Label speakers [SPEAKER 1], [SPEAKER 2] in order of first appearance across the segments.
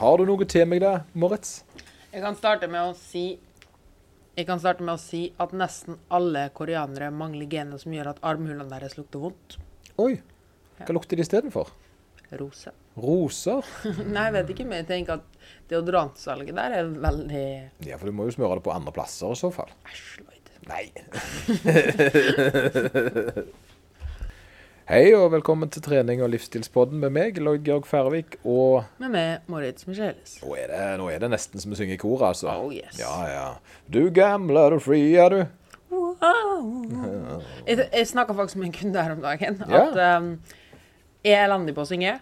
[SPEAKER 1] Har du noe til meg da, Moritz?
[SPEAKER 2] Jeg kan starte med å si Jeg kan starte med å si at nesten alle koreanere mangler genet som gjør at armhulene deres lukter vondt.
[SPEAKER 1] Oi, hva lukter de istedenfor?
[SPEAKER 2] Rose.
[SPEAKER 1] Roser?
[SPEAKER 2] Nei, jeg vet ikke, men jeg tenker at deodorantsalget der er veldig
[SPEAKER 1] Ja, for du må jo smøre det på andre plasser i så fall.
[SPEAKER 2] Æsj, Lloyd.
[SPEAKER 1] Nei. Hei og velkommen til trening og livsstilspodden med meg, Lloyd Georg Færvik. Og
[SPEAKER 2] Med meg, Moritz Michelis.
[SPEAKER 1] nå er, det, nå er det nesten som å synge i kor, altså.
[SPEAKER 2] Oh, yes.
[SPEAKER 1] Ja, ja. Du gamle, du frie, du?
[SPEAKER 2] Wow. Jeg, jeg snakka faktisk med en kunde her om dagen.
[SPEAKER 1] Ja.
[SPEAKER 2] At um, jeg er elendig på å synge.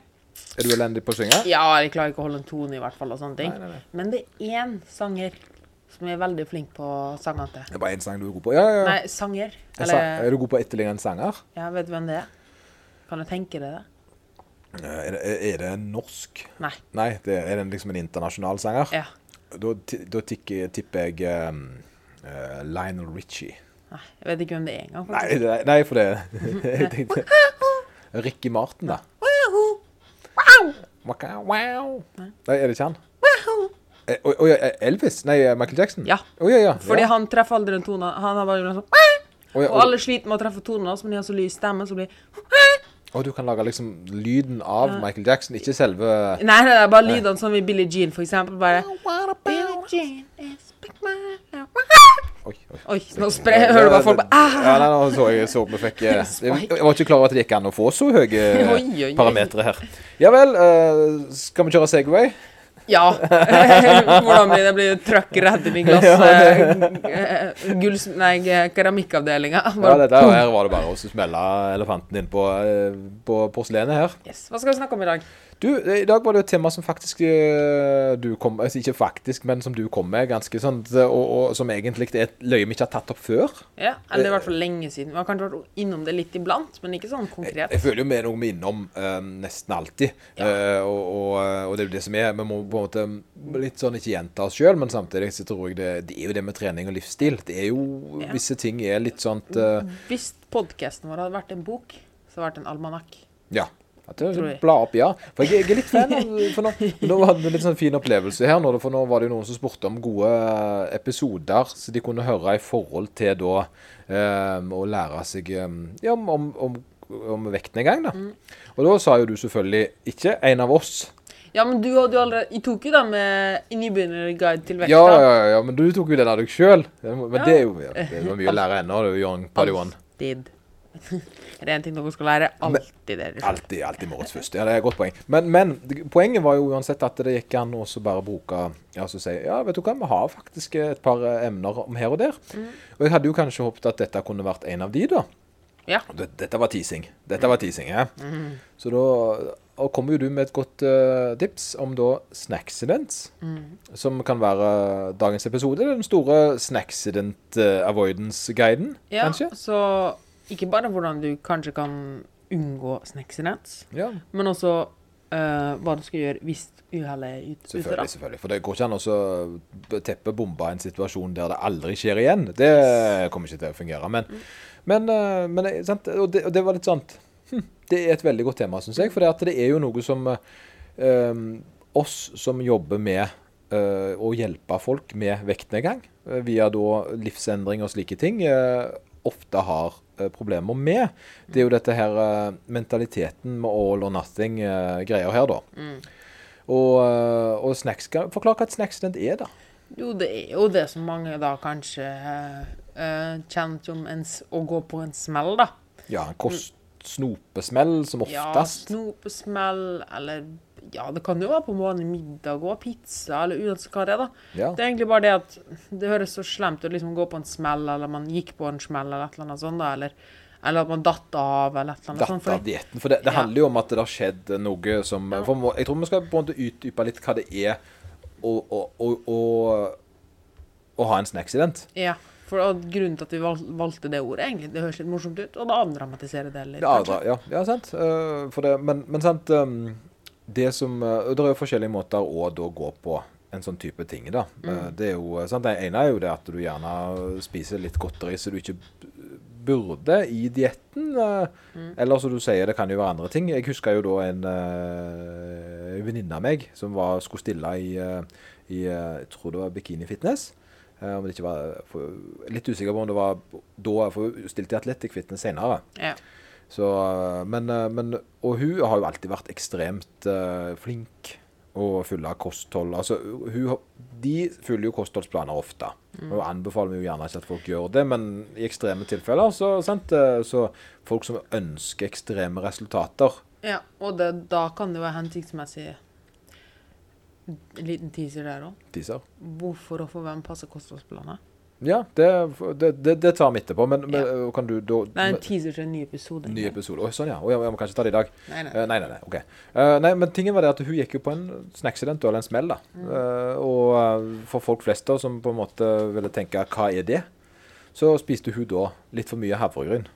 [SPEAKER 1] Er du elendig på å synge?
[SPEAKER 2] Ja, jeg klarer ikke å holde en tone, i hvert fall. og sånne ting.
[SPEAKER 1] Nei, nei, nei.
[SPEAKER 2] Men det er én sanger som er veldig flink på sangene til.
[SPEAKER 1] Det er bare én sang du er god på. Ja, ja. ja.
[SPEAKER 2] Nei, sanger. Eller
[SPEAKER 1] Er du god på etterliggende sanger?
[SPEAKER 2] Ja, vet du hvem det er? Kan du tenke deg det?
[SPEAKER 1] Eh, Er det, er det norsk?
[SPEAKER 2] Nei.
[SPEAKER 1] Nei, det er det liksom en internasjonal sanger?
[SPEAKER 2] Ja.
[SPEAKER 1] Da, da tikker, tipper jeg um, uh, Lionel Richie.
[SPEAKER 2] Nei, jeg vet ikke hvem det er engang.
[SPEAKER 1] Nei, det, nei, for det Jeg tenkte Ricky Martin, da. Wow. Nei, er det ikke han? Å oi, eh, Elvis? Nei, Michael Jackson?
[SPEAKER 2] Ja.
[SPEAKER 1] Oh, ja, ja.
[SPEAKER 2] Fordi
[SPEAKER 1] ja.
[SPEAKER 2] han treffer aldri den tonen. Han har bare sånn
[SPEAKER 1] oh,
[SPEAKER 2] Og alle sliter med å treffe tonen hans, men de har så lys stemme, så blir
[SPEAKER 1] Og du kan lage liksom lyden av Michael Jackson, ikke selve
[SPEAKER 2] Nei, det er bare lydene som i Billie Jean, for eksempel. Bare Billie Jean is
[SPEAKER 1] Oi, oi.
[SPEAKER 2] Oi, nå sprer Hører du bare folk bare ah!
[SPEAKER 1] Ja, nei, nå så jeg så vi fikk eh, Jeg jeg var ikke klar over at det gikk an å få så høye parametere her. Ja vel, uh, skal vi kjøre Segway?
[SPEAKER 2] Ja. Hvordan blir det? Blir trøkk redd i glass? eh, gull... Nei, keramikkavdelinga.
[SPEAKER 1] Ja, dette her var det bare å smelle elefanten inn på, eh, på porselenet her.
[SPEAKER 2] Yes. Hva skal vi snakke om i dag?
[SPEAKER 1] Du, I dag var det et tema som faktisk eh, du kom altså Ikke faktisk, men som du kom med, ganske sånn, og, og som egentlig er et løye vi ikke har tatt opp før.
[SPEAKER 2] Ja, Eller i hvert fall lenge siden. Vi har kanskje vært innom det litt iblant, men ikke sånn konkret.
[SPEAKER 1] jeg føler jo vi er noe vi er innom uh, nesten alltid. Eh, og, og, og det er jo det som er. Vi må på en måte litt sånn ikke gjenta oss sjøl, men samtidig så tror jeg det, det er jo det med trening og livsstil. Det er jo
[SPEAKER 2] Ja.
[SPEAKER 1] Visse ting er litt sånt uh,
[SPEAKER 2] Hvis podkasten vår hadde vært en bok, så hadde det vært en almanakk.
[SPEAKER 1] Ja. At
[SPEAKER 2] jeg.
[SPEAKER 1] bla opp, ja. For jeg, jeg er litt fan av For nå, nå hadde vi en litt sånn fin opplevelse her. For nå var det jo noen som spurte om gode eh, episoder så de kunne høre i forhold til da um, å lære seg eh, ja, om, om, om, om gang, da. Og da sa jo du selvfølgelig ikke en av oss.
[SPEAKER 2] Ja, men du hadde jo allerede Jeg tok jo da med nybegynnerguide til vekta.
[SPEAKER 1] Ja, ja, ja, ja, men du tok jo den av deg sjøl. Men
[SPEAKER 2] Ja.
[SPEAKER 1] det er jo det er mye å lære ennå. Det er jo young party one.
[SPEAKER 2] Alltid. Det er en ting dere skal lære. Alltid det.
[SPEAKER 1] Alltid, alltid morgens først. Ja, det er et godt poeng. Men, men poenget var jo uansett at det gikk an å bare bruke Ja, så si Ja, vet du hva, vi har faktisk et par eh, emner om her og der. Og jeg hadde jo kanskje håpet at dette kunne vært en av de, da.
[SPEAKER 2] Ja.
[SPEAKER 1] Dette, var teasing. Dette var teasing, ja. Så da og kommer jo du med et godt uh, tips om da snacksidents, som kan være dagens episode. Den store snacksident uh, avoidance-guiden,
[SPEAKER 2] ja,
[SPEAKER 1] kanskje?
[SPEAKER 2] så ikke bare hvordan du kanskje kan unngå snacks,
[SPEAKER 1] Ja,
[SPEAKER 2] men også uh, hva du skal gjøre hvis uhellet er ut- ute.
[SPEAKER 1] Selvfølgelig, selvfølgelig. For det går ikke an å så teppebombe en situasjon der det aldri skjer igjen. Det kommer ikke til å fungere. Men, men, uh, men eh, sant? Og, det, og det var litt sånn hm, Det er et veldig godt tema, syns jeg. For det, er jo noe som uh, oss som jobber med å hjelpe folk med vektnedgang via da livsendring og slike ting, ofte har problemer med. Det er jo dette her eh, mentaliteten med all or nothing-greier her, da. Og, øh, og snacks, Forklar hva et snacksident er, da.
[SPEAKER 2] Jo, det er jo det som mange da kanskje uh, kjenner som en, å gå på en smell, da.
[SPEAKER 1] Ja, en kost snopesmell som
[SPEAKER 2] Ja,
[SPEAKER 1] oftest.
[SPEAKER 2] snopesmell, eller Ja, det kan jo være på vanlig middag og pizza, eller uansett hva det er, da.
[SPEAKER 1] Ja.
[SPEAKER 2] Det er egentlig bare det at det høres så slemt ut å liksom gå på en smell, eller man gikk på en smell, eller et eller annet sånt, da, eller, eller at man datt av, eller et eller annet
[SPEAKER 1] Datt
[SPEAKER 2] sånt.
[SPEAKER 1] av dietten. For det, det
[SPEAKER 2] Ja.
[SPEAKER 1] handler jo om at det har skjedd noe som
[SPEAKER 2] Ja.
[SPEAKER 1] for Jeg tror vi skal på en måte utdype litt hva det er å, å, å, å, å ha en snacksident.
[SPEAKER 2] Ja, for grunnen til at vi valgte det ordet, egentlig, det høres litt morsomt ut, og det avdramatiserer det litt.
[SPEAKER 1] Ja, ja, ja, sant. Uh, det, men, men sant um, Det som uh, Det er jo forskjellige måter å da gå på en sånn type ting, da. Mm. det er jo sant, Det ene er jo det at du gjerne spiser litt godteri så du ikke burde i dietten. Mm. Eller som du sier, det kan jo være andre ting. Jeg husker jo da en uh, venninne av meg som var, skulle stille i, eh, i eh, Jeg tror det var bikini fitness. Eh, om det ikke var for, Litt usikker på om det var da For hun stilte i Athletic Fitness senere.
[SPEAKER 2] Ja.
[SPEAKER 1] Så, eh, men, eh, men, og hun har jo alltid vært ekstremt eh, flink og full av kosthold. Altså, hun, de følger jo kostholdsplaner ofte. Og anbefaler vi jo gjerne ikke at folk gjør det, men i ekstreme tilfeller så, sant, så folk som ønsker ekstreme resultater
[SPEAKER 2] ja. Og det, da kan det være hensiktsmessig En liten teaser der òg. Hvorfor og for hvem passer kostholdsplaner?
[SPEAKER 1] Ja, det, det, det, det tar vi etterpå. Men, men
[SPEAKER 2] Ja.
[SPEAKER 1] kan du da
[SPEAKER 2] er en teaser til en ny episode.
[SPEAKER 1] Ny episode. Oi, sånn, ja. Å. Jeg må kanskje ta det i dag.
[SPEAKER 2] Nei, nei.
[SPEAKER 1] Eh, nei, nei, nei. ok. Uh, nei, men tingen var det at hun gikk jo på en snacksident, eller en smell, da. Eh, og eh, for folk flest da, som på en måte ville tenke hva er det, så spiste hun da litt for mye havregryn.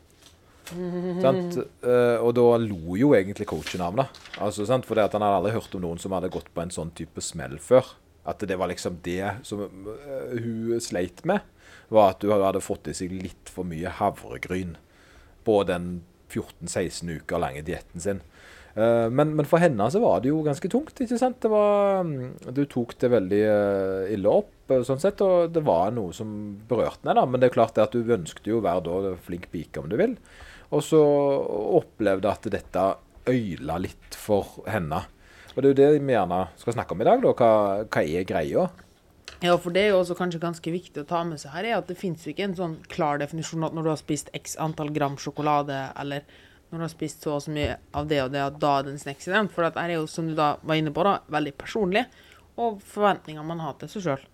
[SPEAKER 1] Sant? Uh, og da lo jo egentlig coachen av det. Altså? For han hadde aldri hørt om noen som hadde gått på en sånn type smell før. At det var liksom det som uh, hun sleit med, var at du hadde fått i seg litt for mye havregryn på den 14-16 uker lange dietten sin. Eh, men, men for henne så var det jo ganske tungt. ikke sant? Var, mm, du tok det veldig eh, ille opp, eh, sånn sett, og det var noe som berørte henne. Men det er klart det at du ønsket jo å være flink pike, om du vil. Og så opplevde at dette øyla litt for henne. Og det er jo det vi gjerne skal snakke om i dag. da, Hva, hva er greia?
[SPEAKER 2] Ja, for det er jo også kanskje ganske viktig å ta med seg her, er at det fins ikke en sånn klar definisjon at når du har spist x antall gram sjokolade, eller når du har spist så og så mye av det og det, at da er det en snacksident. For dette det er jo, som du da var inne på, da, veldig personlig, og forventninger man har til seg sjøl.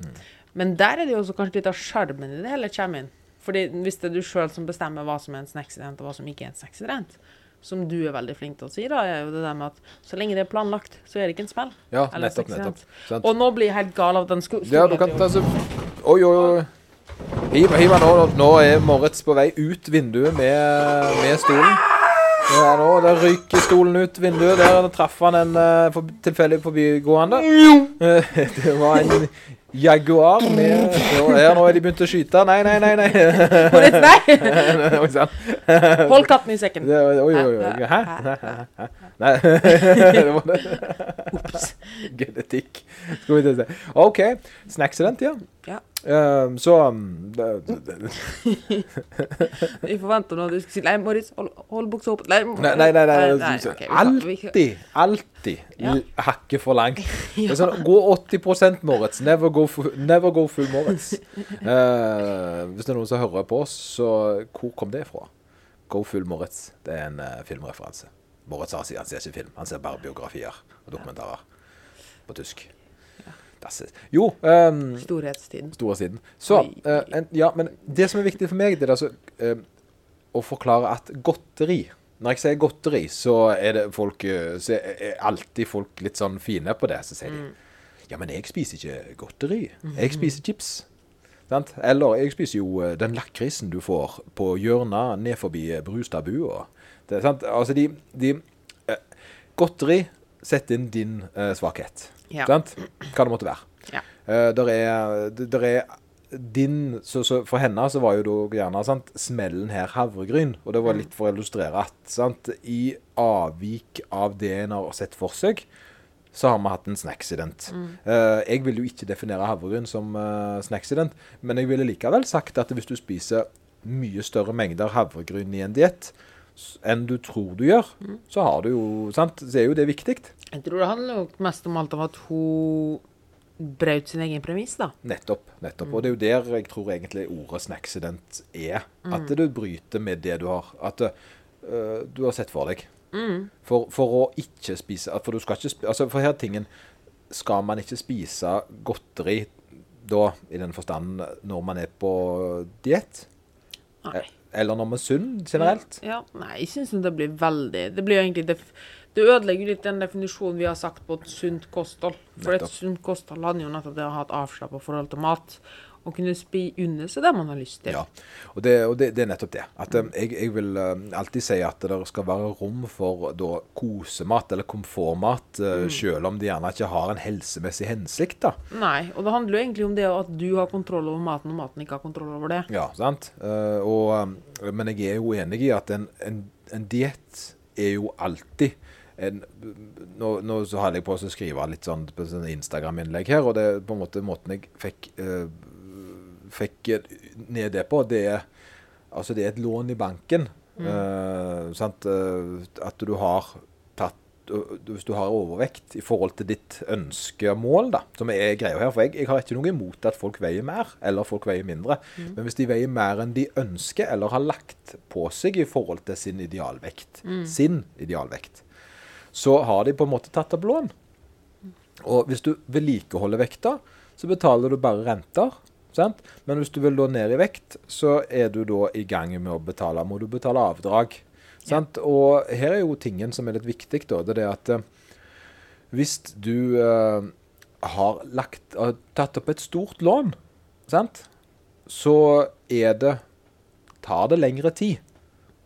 [SPEAKER 2] Men der er det jo også kanskje litt av sjarmen i det hele kommer inn. Fordi hvis det er du sjøl som bestemmer hva som er en snacksident, og hva som ikke er en snacksident, som du er veldig flink til å si, da, er jo det der med at så lenge det er planlagt, så er det ikke en smell.
[SPEAKER 1] Ja,
[SPEAKER 2] Eller
[SPEAKER 1] nettopp. nettopp. Sant?
[SPEAKER 2] Og nå blir jeg helt gal av den skolen.
[SPEAKER 1] Ja, du kan ta så Oi, oi, oi. Hiv, hiv nå. Nå er Moritz på vei ut vinduet med, med stolen. Ja, nå, Der ryker stolen ut vinduet. Der traff han en uh, for, tilfeldig forbigående. Det var en Jaguar med ja, nå er de begynt å skyte. Nei, nei, nei. nei.
[SPEAKER 2] På nei!
[SPEAKER 1] vei.
[SPEAKER 2] Hold katten i sekken.
[SPEAKER 1] Det- Oi, oi, oi. Hæ? Nei, det var det. Genetikk. Skal vi se. OK. Snacksident, ja.
[SPEAKER 2] Ja.
[SPEAKER 1] Ehm, så um.
[SPEAKER 2] Vi forventer nå at du skal si Nei, Moritz, hold, hold buksa opp. Nei,
[SPEAKER 1] Nei, nei, nei, nei,
[SPEAKER 2] nei kan-
[SPEAKER 1] Alltid, alltid
[SPEAKER 2] Ja.
[SPEAKER 1] l- hakke for langt. Er sånn, gå 80% Moritz. Never go, never go full Moritz. Uh, hvis det er noen som hører på oss, så hvor kom det fra? Go full Moritz. Det er en uh, filmreferanse. Moritz har, han ser ikke film, han ser bare biografier og dokumentarer på tysk. Ist- Jo, um,
[SPEAKER 2] Storhetstiden.
[SPEAKER 1] Storhetstiden. Så, eh, en, ja, men det som er viktig for meg, det er altså uh, å forklare at godteri Når jeg sier godteri, så er det folk eh, Så er alltid folk litt sånn fine på det. Så sier de Ja, men jeg spiser ikke godteri. Jeg spiser chips. Sant? Eller jeg spiser jo eh, den lakrisen du får på hjørnet ned forbi Brustadbua. Altså, de, de Godteri setter inn din eh, svakhet.
[SPEAKER 2] Ja.
[SPEAKER 1] Sant? Hva det måtte være.
[SPEAKER 2] Ja.
[SPEAKER 1] Eh, der er, der er din så, så For henne så var jo da gjerne sant, smellen her havregryn. Og det var litt for å illustrere at sant, i avvik av det en har sett for seg, så har vi hatt en snacksident. Eh, jeg vil jo ikke definere havregryn som uh, snacksident, men jeg ville likevel sagt at hvis du spiser mye større mengder havregryn i en diett enn du tror du gjør, så har du jo sant, så er jo det viktig.
[SPEAKER 2] Jeg tror det handler mest om alt om at hun brøt sin egen premiss, da.
[SPEAKER 1] Nettopp. nettopp. Og det er jo der jeg tror egentlig ordet snacksident er. At du bryter med det du har At uh, du har sett for deg. For, for å ikke spise For du skal ikke spise Altså, for her tingen Skal man ikke spise godteri da, i den forstand, når man er på diett?
[SPEAKER 2] Nei.
[SPEAKER 1] Eller noe man er sunn generelt?
[SPEAKER 2] Ja, nei, jeg syns det blir veldig Det blir egentlig def Det ødelegger litt den definisjonen vi har sagt på et sunt kosthold. For et sunt kosthold handler jo nettopp det å ha et avslappa forhold til mat. Å kunne spi unne seg det man har lyst til.
[SPEAKER 1] Ja, og det, og det, det er nettopp det. At eh, jeg, jeg vil eh, alltid si at det skal være rom for da, kosemat eller komfortmat, mm. selv om det gjerne ikke har en helsemessig hensikt. da.
[SPEAKER 2] Nei, og det handler jo egentlig om det at du har kontroll over maten, og maten ikke har kontroll over det.
[SPEAKER 1] Ja, sant? Eh, og, eh, men jeg er jo enig i at en, en, en diett er jo alltid en, nå, nå så hadde jeg på å skrive litt sånn på sånn Instagram-innlegg her, og det er på en måte måten jeg fikk, eh, fikk ned det på, det er, altså det er et lån i banken. Eh, sant? Eh, at du har tatt Hvis du har overvekt i forhold til ditt ønskemål, da, som er greia her For jeg, jeg har ikke noe imot at folk veier mer, eller folk veier mindre. Men hvis de veier mer enn de ønsker, eller har lagt på seg i forhold til sin idealvekt, sin idealvekt, så har de på en måte tatt opp lån. Og hvis du vedlikeholder vekta, så betaler du bare renter. Sant? Men hvis du vil da ned i vekt, så er du da i gang med å betale. Må du betale avdrag. Sant? Og her er jo tingen som er litt viktig, da. Det er at eh, hvis du uh, har lagt, uh, tatt opp et stort lån, sant? så er det tar det lengre tid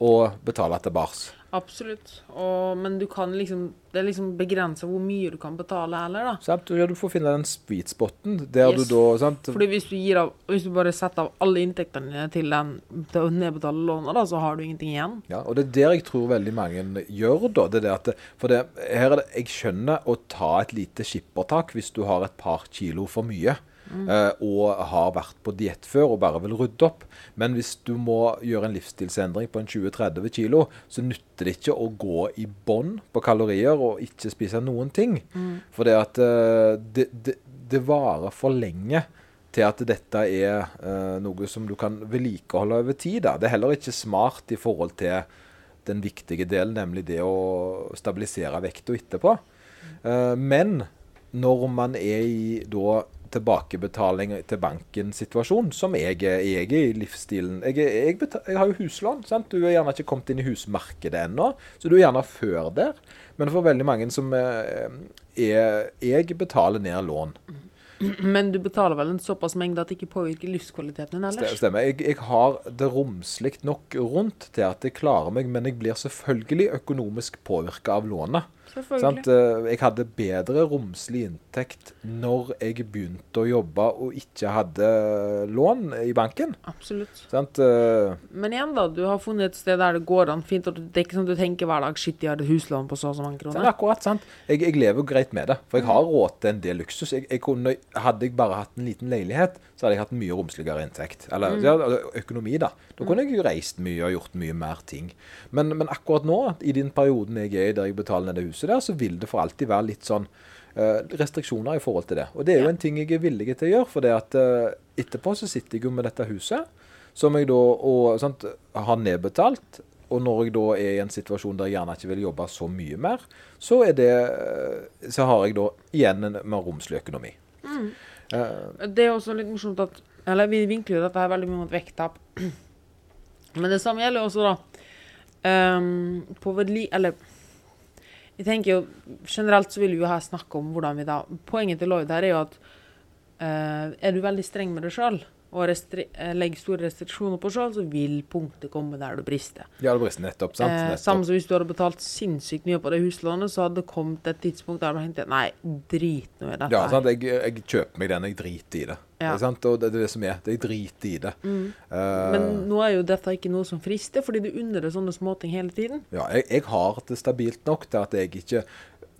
[SPEAKER 1] å betale tilbake.
[SPEAKER 2] Absolutt. Og, men du kan liksom Det er liksom begrensa hvor mye du kan betale heller, da.
[SPEAKER 1] Sant? Ja, du får finne den sweet spoten der
[SPEAKER 2] Yes.
[SPEAKER 1] du da sant?
[SPEAKER 2] Fordi hvis du, av, hvis du bare setter av alle inntektene dine til, den, til å nedbetale lånet, da, så har du ingenting igjen.
[SPEAKER 1] Ja, og det er der jeg tror veldig mange gjør, da. Det er det at, for det, her er det, jeg skjønner å ta et lite skippertak hvis du har et par kilo for mye. Eh, og har vært på diett før og bare vil rydde opp. Men hvis du må gjøre en livsstilsendring på en 20-30 kilo, så nytter det ikke å gå i bånn på kalorier og ikke spise noen ting. For det at eh, det, det, det varer for lenge til at dette er eh, noe som du kan vedlikeholde over tid. Da. Det er heller ikke smart i forhold til den viktige delen, nemlig det å stabilisere vekta etterpå. Eh, men når man er i da tilbakebetaling til banken-situasjon, som jeg, jeg er i livsstilen jeg, jeg, jeg har jo huslån. sant? Du er gjerne ikke kommet inn i husmarkedet ennå, så du er gjerne før der. Men for veldig mange som eh, er Jeg betaler ned lån.
[SPEAKER 2] Men du betaler vel en såpass mengde at det ikke påvirker livskvaliteten din ellers?
[SPEAKER 1] Stemmer. Jeg, jeg har det romslig nok rundt til at jeg klarer meg, men jeg blir selvfølgelig økonomisk påvirka av lånet. Sant? Eh, Jeg hadde bedre romslig inntekt når jeg begynte å jobbe og ikke hadde lån i banken.
[SPEAKER 2] Absolutt.
[SPEAKER 1] Sant? Eh,
[SPEAKER 2] Men igjen, da. Du har funnet et sted der det går an fint. Og det er ikke sånn du tenker hver dag shit, jeg hadde huslån på så og så mange
[SPEAKER 1] Det er akkurat sant. Jeg, jeg lever greit med det. For jeg har råd til en del luksus. Jeg, jeg kunne, hadde jeg bare hatt en liten leilighet, så hadde jeg hatt mye romsligere inntekt. Eller ja, økonomi, da. Da kunne jeg jo reist mye og gjort mye mer ting. Men, men akkurat nå, i den perioden jeg er i der jeg betaler ned det huset der, så vil det for alltid være litt sånn eh, restriksjoner i forhold til det. Og det er jo en ting jeg er villig til å gjøre. For det at eh, etterpå så sitter jeg jo med dette huset, som jeg da og, sant, har nedbetalt. Og når jeg da er i en situasjon der jeg gjerne ikke vil jobbe så mye mer, så, er det, eh, så har jeg da igjen en mer romslig økonomi. Eh,
[SPEAKER 2] Det er også litt morsomt at Eller vi vinkler jo dette her veldig mye mot vekttap. Men det samme gjelder også, da. Um, på vedli... Eller jeg tenker jo Generelt så vil vi jo her snakke om hvordan vi da Poenget til Lloyd her er jo at uh, er du veldig streng med deg sjøl og eh, legger store restriksjoner på sjøl, så vil punktet komme der du brister.
[SPEAKER 1] ja, det brister nettopp, sant?
[SPEAKER 2] Eh, samme som hvis du hadde betalt sinnssykt mye på det huslånet, så hadde det kommet et tidspunkt der du tenkte nei, drit nå i dette.
[SPEAKER 1] Ja, sant? Jeg, jeg kjøper meg den, jeg driter i det.
[SPEAKER 2] Ja.
[SPEAKER 1] Det sant? Og det er det som er. Det er drit i det. Eh,
[SPEAKER 2] Men nå er jo dette ikke noe som frister, fordi du unner deg sånne småting hele tiden.
[SPEAKER 1] ja, jeg, jeg har det stabilt nok til at jeg ikke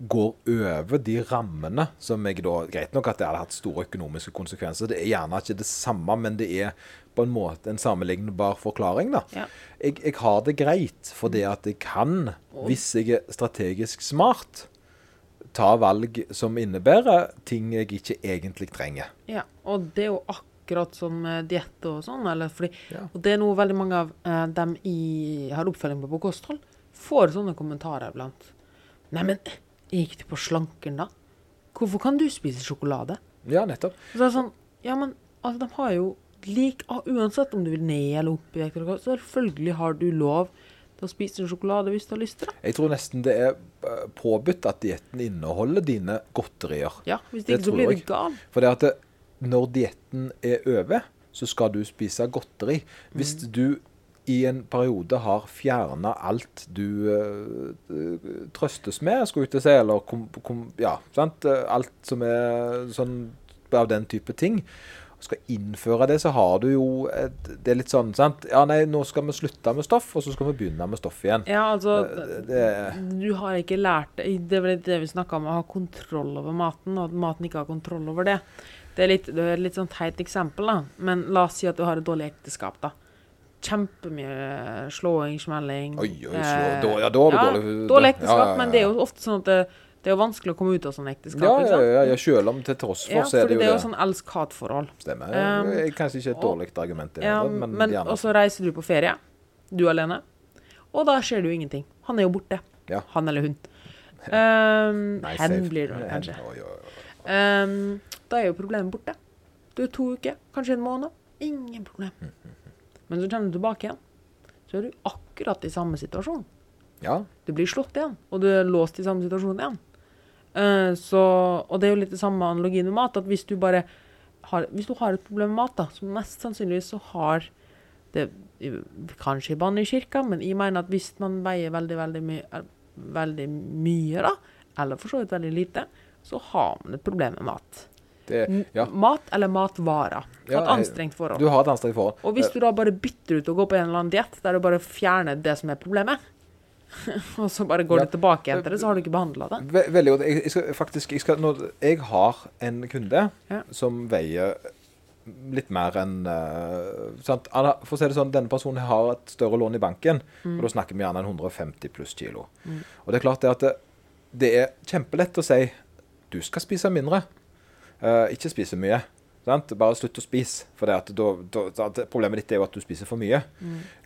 [SPEAKER 1] går over de rammene som jeg da Greit nok at det hadde hatt store økonomiske konsekvenser. Det er gjerne ikke det samme, men det er på en måte en sammenlignbar forklaring, da.
[SPEAKER 2] Ja.
[SPEAKER 1] Jeg, jeg har det greit fordi at jeg kan, hvis jeg er strategisk smart, ta valg som innebærer ting jeg ikke egentlig trenger.
[SPEAKER 2] Ja, og det er jo akkurat som diett og sånn. Eller fordi,
[SPEAKER 1] Ja.
[SPEAKER 2] Og det er noe veldig mange av eh, dem i har oppfølging på på kosthold, får sånne kommentarer iblant. Neimen, gikk du på slanken da? Hvorfor kan du spise sjokolade?
[SPEAKER 1] Ja, nettopp.
[SPEAKER 2] Så det er sånn, ja, men altså, de har jo lik, ah, Uansett om du vil ned eller opp i vekt, så selvfølgelig har du lov til å spise en sjokolade hvis du har lyst til det.
[SPEAKER 1] Jeg tror nesten det er påbudt at dietten inneholder dine godterier.
[SPEAKER 2] Ja, Hvis
[SPEAKER 1] Det
[SPEAKER 2] ikke så blir
[SPEAKER 1] det
[SPEAKER 2] du gal.
[SPEAKER 1] For det at det, når dietten er over, så skal du spise godteri. Hvis du i en periode har fjerna alt du uh, trøstes med, skulle jeg ikke si, eller kom, kom, ja, sant? alt som er sånn av den type ting, skal innføre det, så har du jo et, Det er litt sånn, sant Ja, nei, nå skal vi slutte med stoff, og så skal vi begynne med stoff igjen.
[SPEAKER 2] Ja, altså
[SPEAKER 1] Det- det-
[SPEAKER 2] Du har ikke lært det Det er vel det vi snakka om, å ha kontroll over maten, og at maten ikke har kontroll over det. Det er litt, det er litt sånn teit eksempel, da. Men la oss si at du har et dårlig ekteskap, da. Kjempemye slåing, smelling
[SPEAKER 1] Oi, oi, slå,
[SPEAKER 2] eh,
[SPEAKER 1] da, ja, da har du
[SPEAKER 2] ja,
[SPEAKER 1] dårlig
[SPEAKER 2] Dårlig ekteskap,
[SPEAKER 1] ja, ja,
[SPEAKER 2] men det er jo ofte sånn at det, det er jo vanskelig å komme ut av sånn ekteskap.
[SPEAKER 1] Ja, ja, ja, ja, selv om til tross for,
[SPEAKER 2] Ja,
[SPEAKER 1] så er det jo
[SPEAKER 2] det er jo sånn elsk-hat-forhold.
[SPEAKER 1] Stemmer.
[SPEAKER 2] Um,
[SPEAKER 1] kanskje ikke et dårlig argument, det
[SPEAKER 2] Ja,
[SPEAKER 1] men,
[SPEAKER 2] men og så reiser du på ferie, du alene, og da skjer det jo ingenting. Han er jo borte.
[SPEAKER 1] Ja.
[SPEAKER 2] Han eller hun. Um,
[SPEAKER 1] Nei,
[SPEAKER 2] hen
[SPEAKER 1] safe.
[SPEAKER 2] blir det
[SPEAKER 1] Hen,
[SPEAKER 2] kanskje. Um, da er jo problemet borte. Du er to uker, kanskje en måned. Ingen problem. Men så kommer du tilbake igjen, så er du akkurat i samme situasjon.
[SPEAKER 1] Ja,
[SPEAKER 2] Du blir slått igjen, og du er låst i samme situasjon igjen. Eh, så, og det er jo litt det samme analogien med mat, at hvis du bare har, hvis du har et problem med mat, da, så mest sannsynligvis så har det Kanskje i bann i kirka, men jeg mener at hvis man veier veldig, veldig, eh, veldig mye, da, eller for så vidt veldig lite, så har man et problem med mat.
[SPEAKER 1] det, ja.
[SPEAKER 2] Mat eller matvarer.
[SPEAKER 1] Ja,
[SPEAKER 2] et anstrengt forhold.
[SPEAKER 1] Du har et anstrengt forhold.
[SPEAKER 2] Og hvis du da bare bytter ut og går på en eller annen diett der du bare fjerner det som er problemet, og så bare går
[SPEAKER 1] Ja.
[SPEAKER 2] du tilbake igjen til det, så har du ikke behandla det.
[SPEAKER 1] Ve veldig godt. Jeg, skal faktisk jeg, skal, når, jeg har en kunde
[SPEAKER 2] Ja.
[SPEAKER 1] som veier litt mer enn uh, sant? For å si det sånn, Denne personen har et større lån i banken,
[SPEAKER 2] Mm.
[SPEAKER 1] og da snakker vi gjerne en 150 pluss kilo. Og det er klart det at det, det er kjempelett å si du skal spise mindre. uh, ikke spise mye. Sant? Bare slutt å spise. For da, da, problemet ditt er jo at du spiser for mye.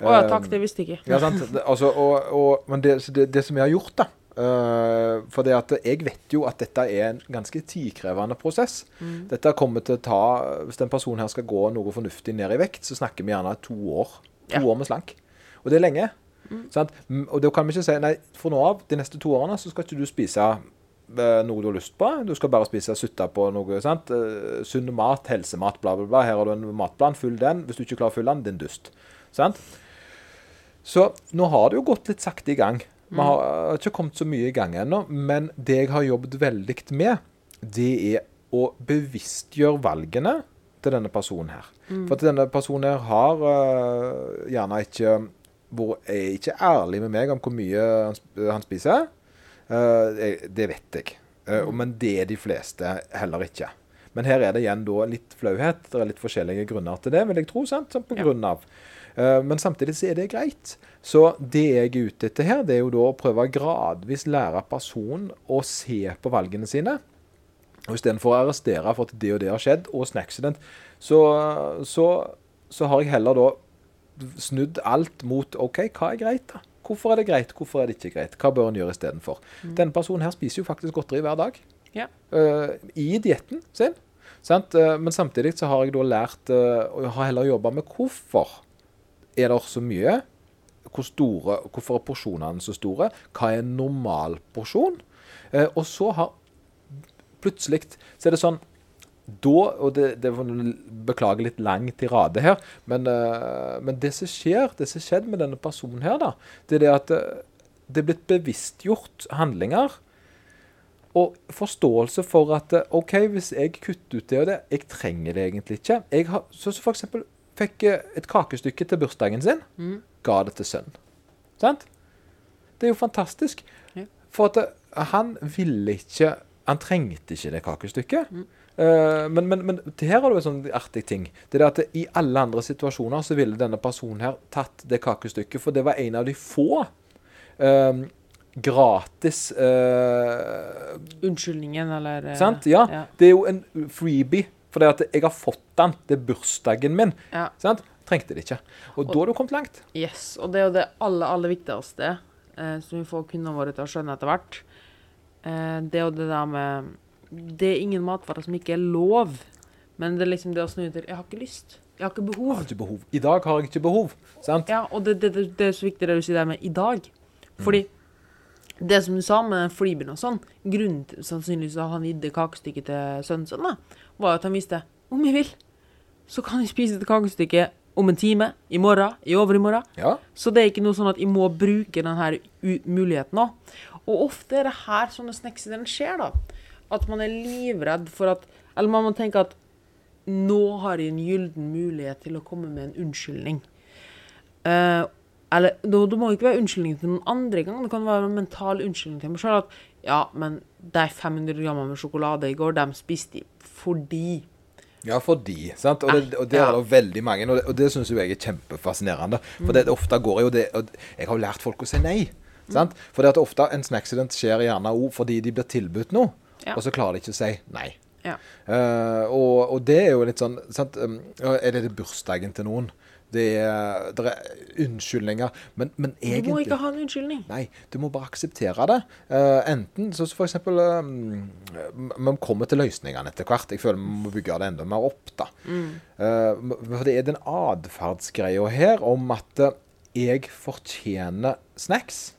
[SPEAKER 2] Å ja,
[SPEAKER 1] Eh,
[SPEAKER 2] takk, det visste jeg ikke.
[SPEAKER 1] ja, altså, og, og, men det, det, det som jeg har gjort, da uh, For det at jeg vet jo at dette er en ganske tidkrevende prosess.
[SPEAKER 2] Mm.
[SPEAKER 1] Dette kommer til å ta Hvis en person her skal gå noe fornuftig ned i vekt, så snakker vi gjerne to år. To
[SPEAKER 2] Ja.
[SPEAKER 1] år med slank. Og det er lenge. Sant? Mm, Og da kan vi ikke si nei, for nå av, de neste to årene, så skal ikke du spise eh, noe du har lyst på. Du skal bare spise sutta på noe. sant? Eh, Sunn mat, helsemat, bla, bla, bla. Her har du en matplan. fyll den. Hvis du ikke klarer å fylle den, din dust. Sant? Så nå har det jo gått litt sakte i gang. Vi har eh, ikke kommet så mye i gang ennå. Men det jeg har jobbet veldig med, det er å bevisstgjøre valgene til denne personen her. For at denne personen her har uh, gjerne ikke er ikke ærlig med meg om hvor mye han, han spiser. Eh, det vet jeg. Eh, men det er de fleste heller ikke. Men her er det igjen litt flauhet. Det er litt forskjellige grunner til det, vil jeg tro. sant? På
[SPEAKER 2] Ja.
[SPEAKER 1] grunn av. Eh, men samtidig så er det greit. Så det jeg er ute etter her, det er jo da å prøve gradvis lære personen å se på valgene sine. Og Istedenfor å arrestere for at det og det har skjedd, og snacksident, så, så, så har jeg heller da snudd alt mot OK, hva er greit, da? Hvorfor er det greit, hvorfor er det ikke greit? Hva bør en gjøre istedenfor? Denne personen her spiser jo faktisk godteri hver dag.
[SPEAKER 2] Ja.
[SPEAKER 1] uh, I dietten sin. Sant? Eh, men samtidig så har jeg da lært uh, Og har heller jobba med hvorfor er det så mye. Hvor store, hvorfor er porsjonene så store? Hva er en normal porsjon? Og så har plutselig så er det sånn da, og det, det beklager litt lang tirade her, men, uh, men det som skjer, det som skjedde med denne personen her, da, det er det at eh, det er blitt bevisstgjort handlinger og forståelse for at eh, OK, hvis jeg kutter ut det og det, jeg trenger det egentlig ikke. Jeg har, så, så for eksempel fikk et kakestykke til bursdagen sin,
[SPEAKER 2] Mm.
[SPEAKER 1] ga det til sønnen. Sant? Det er jo fantastisk.
[SPEAKER 2] Ja.
[SPEAKER 1] For at han ville ikke Han trengte ikke det kakestykket. Eh, men, men, men her har du en sånn artig ting. Det er det at I alle andre situasjoner så ville denne personen her tatt det kakestykket, for det var en av de få um, gratis uh,
[SPEAKER 2] Unnskyldningen, eller eh,
[SPEAKER 1] Sant? Ja.
[SPEAKER 2] Ja.
[SPEAKER 1] Det er jo en freebie. For det at jeg har fått den. Det er bursdagen min.
[SPEAKER 2] ja.
[SPEAKER 1] Sant? Trengte det ikke. Og, da har du kommet langt.
[SPEAKER 2] Yes. Og det er jo det aller, aller viktigste eh, som vi får kundene våre til å skjønne etter hvert. Eh, det er jo det der med Det er ingen matvarer som ikke er lov. Men det er liksom det å snu til Jeg har ikke lyst. Jeg har ikke
[SPEAKER 1] Jeg
[SPEAKER 2] behov.
[SPEAKER 1] har ikke behov. I dag har jeg ikke behov. Sant?
[SPEAKER 2] Ja, og det, det, det, er så viktig det du sier der med i dag. Fordi det som du sa med den flybyen og sånn, grunnen til sannsynligvis at han gitt kakestykket til sønnen sin, da, var at han visste om jeg vil, så kan jeg spise et kakestykke om en time, i morgen, i overmorgen.
[SPEAKER 1] Ja.
[SPEAKER 2] Så det er ikke noe sånn at jeg må bruke denne muligheten òg. Og ofte er det her sånne snacksidene skjer, da. At man er livredd for at Eller man må tenke at nå har jeg en gyllen mulighet til å komme med en unnskyldning. Uh, eller det, det må ikke være unnskyldning til noen andre gang. Det kan være en mental unnskyldning til meg sjøl. At ja, men de 500 grammene med sjokolade i går, dem spiste jeg fordi
[SPEAKER 1] Ja, fordi. sant? Og det, og det er det veldig mange, og det, og det syns jeg er kjempefascinerende. For det, ofte går jo det og Jeg har lært folk å si nei. sant? For det at ofte en accident skjer gjerne òg fordi de blir tilbudt noe,
[SPEAKER 2] Ja.
[SPEAKER 1] og så klarer de ikke å si nei.
[SPEAKER 2] Ja.
[SPEAKER 1] Uh, og, og det er jo litt sånn sant? Um, Er det bursdagen til noen? Det er, det er unnskyldninger. Men, men
[SPEAKER 2] Du må ikke ha en unnskyldning.
[SPEAKER 1] Nei, du må bare akseptere det. Uh, enten så for eksempel um, Man kommer til løsningene etter hvert. Jeg føler vi må bygge det enda mer opp, da. Eh, for det er den atferdsgreia her om at jeg fortjener snacks.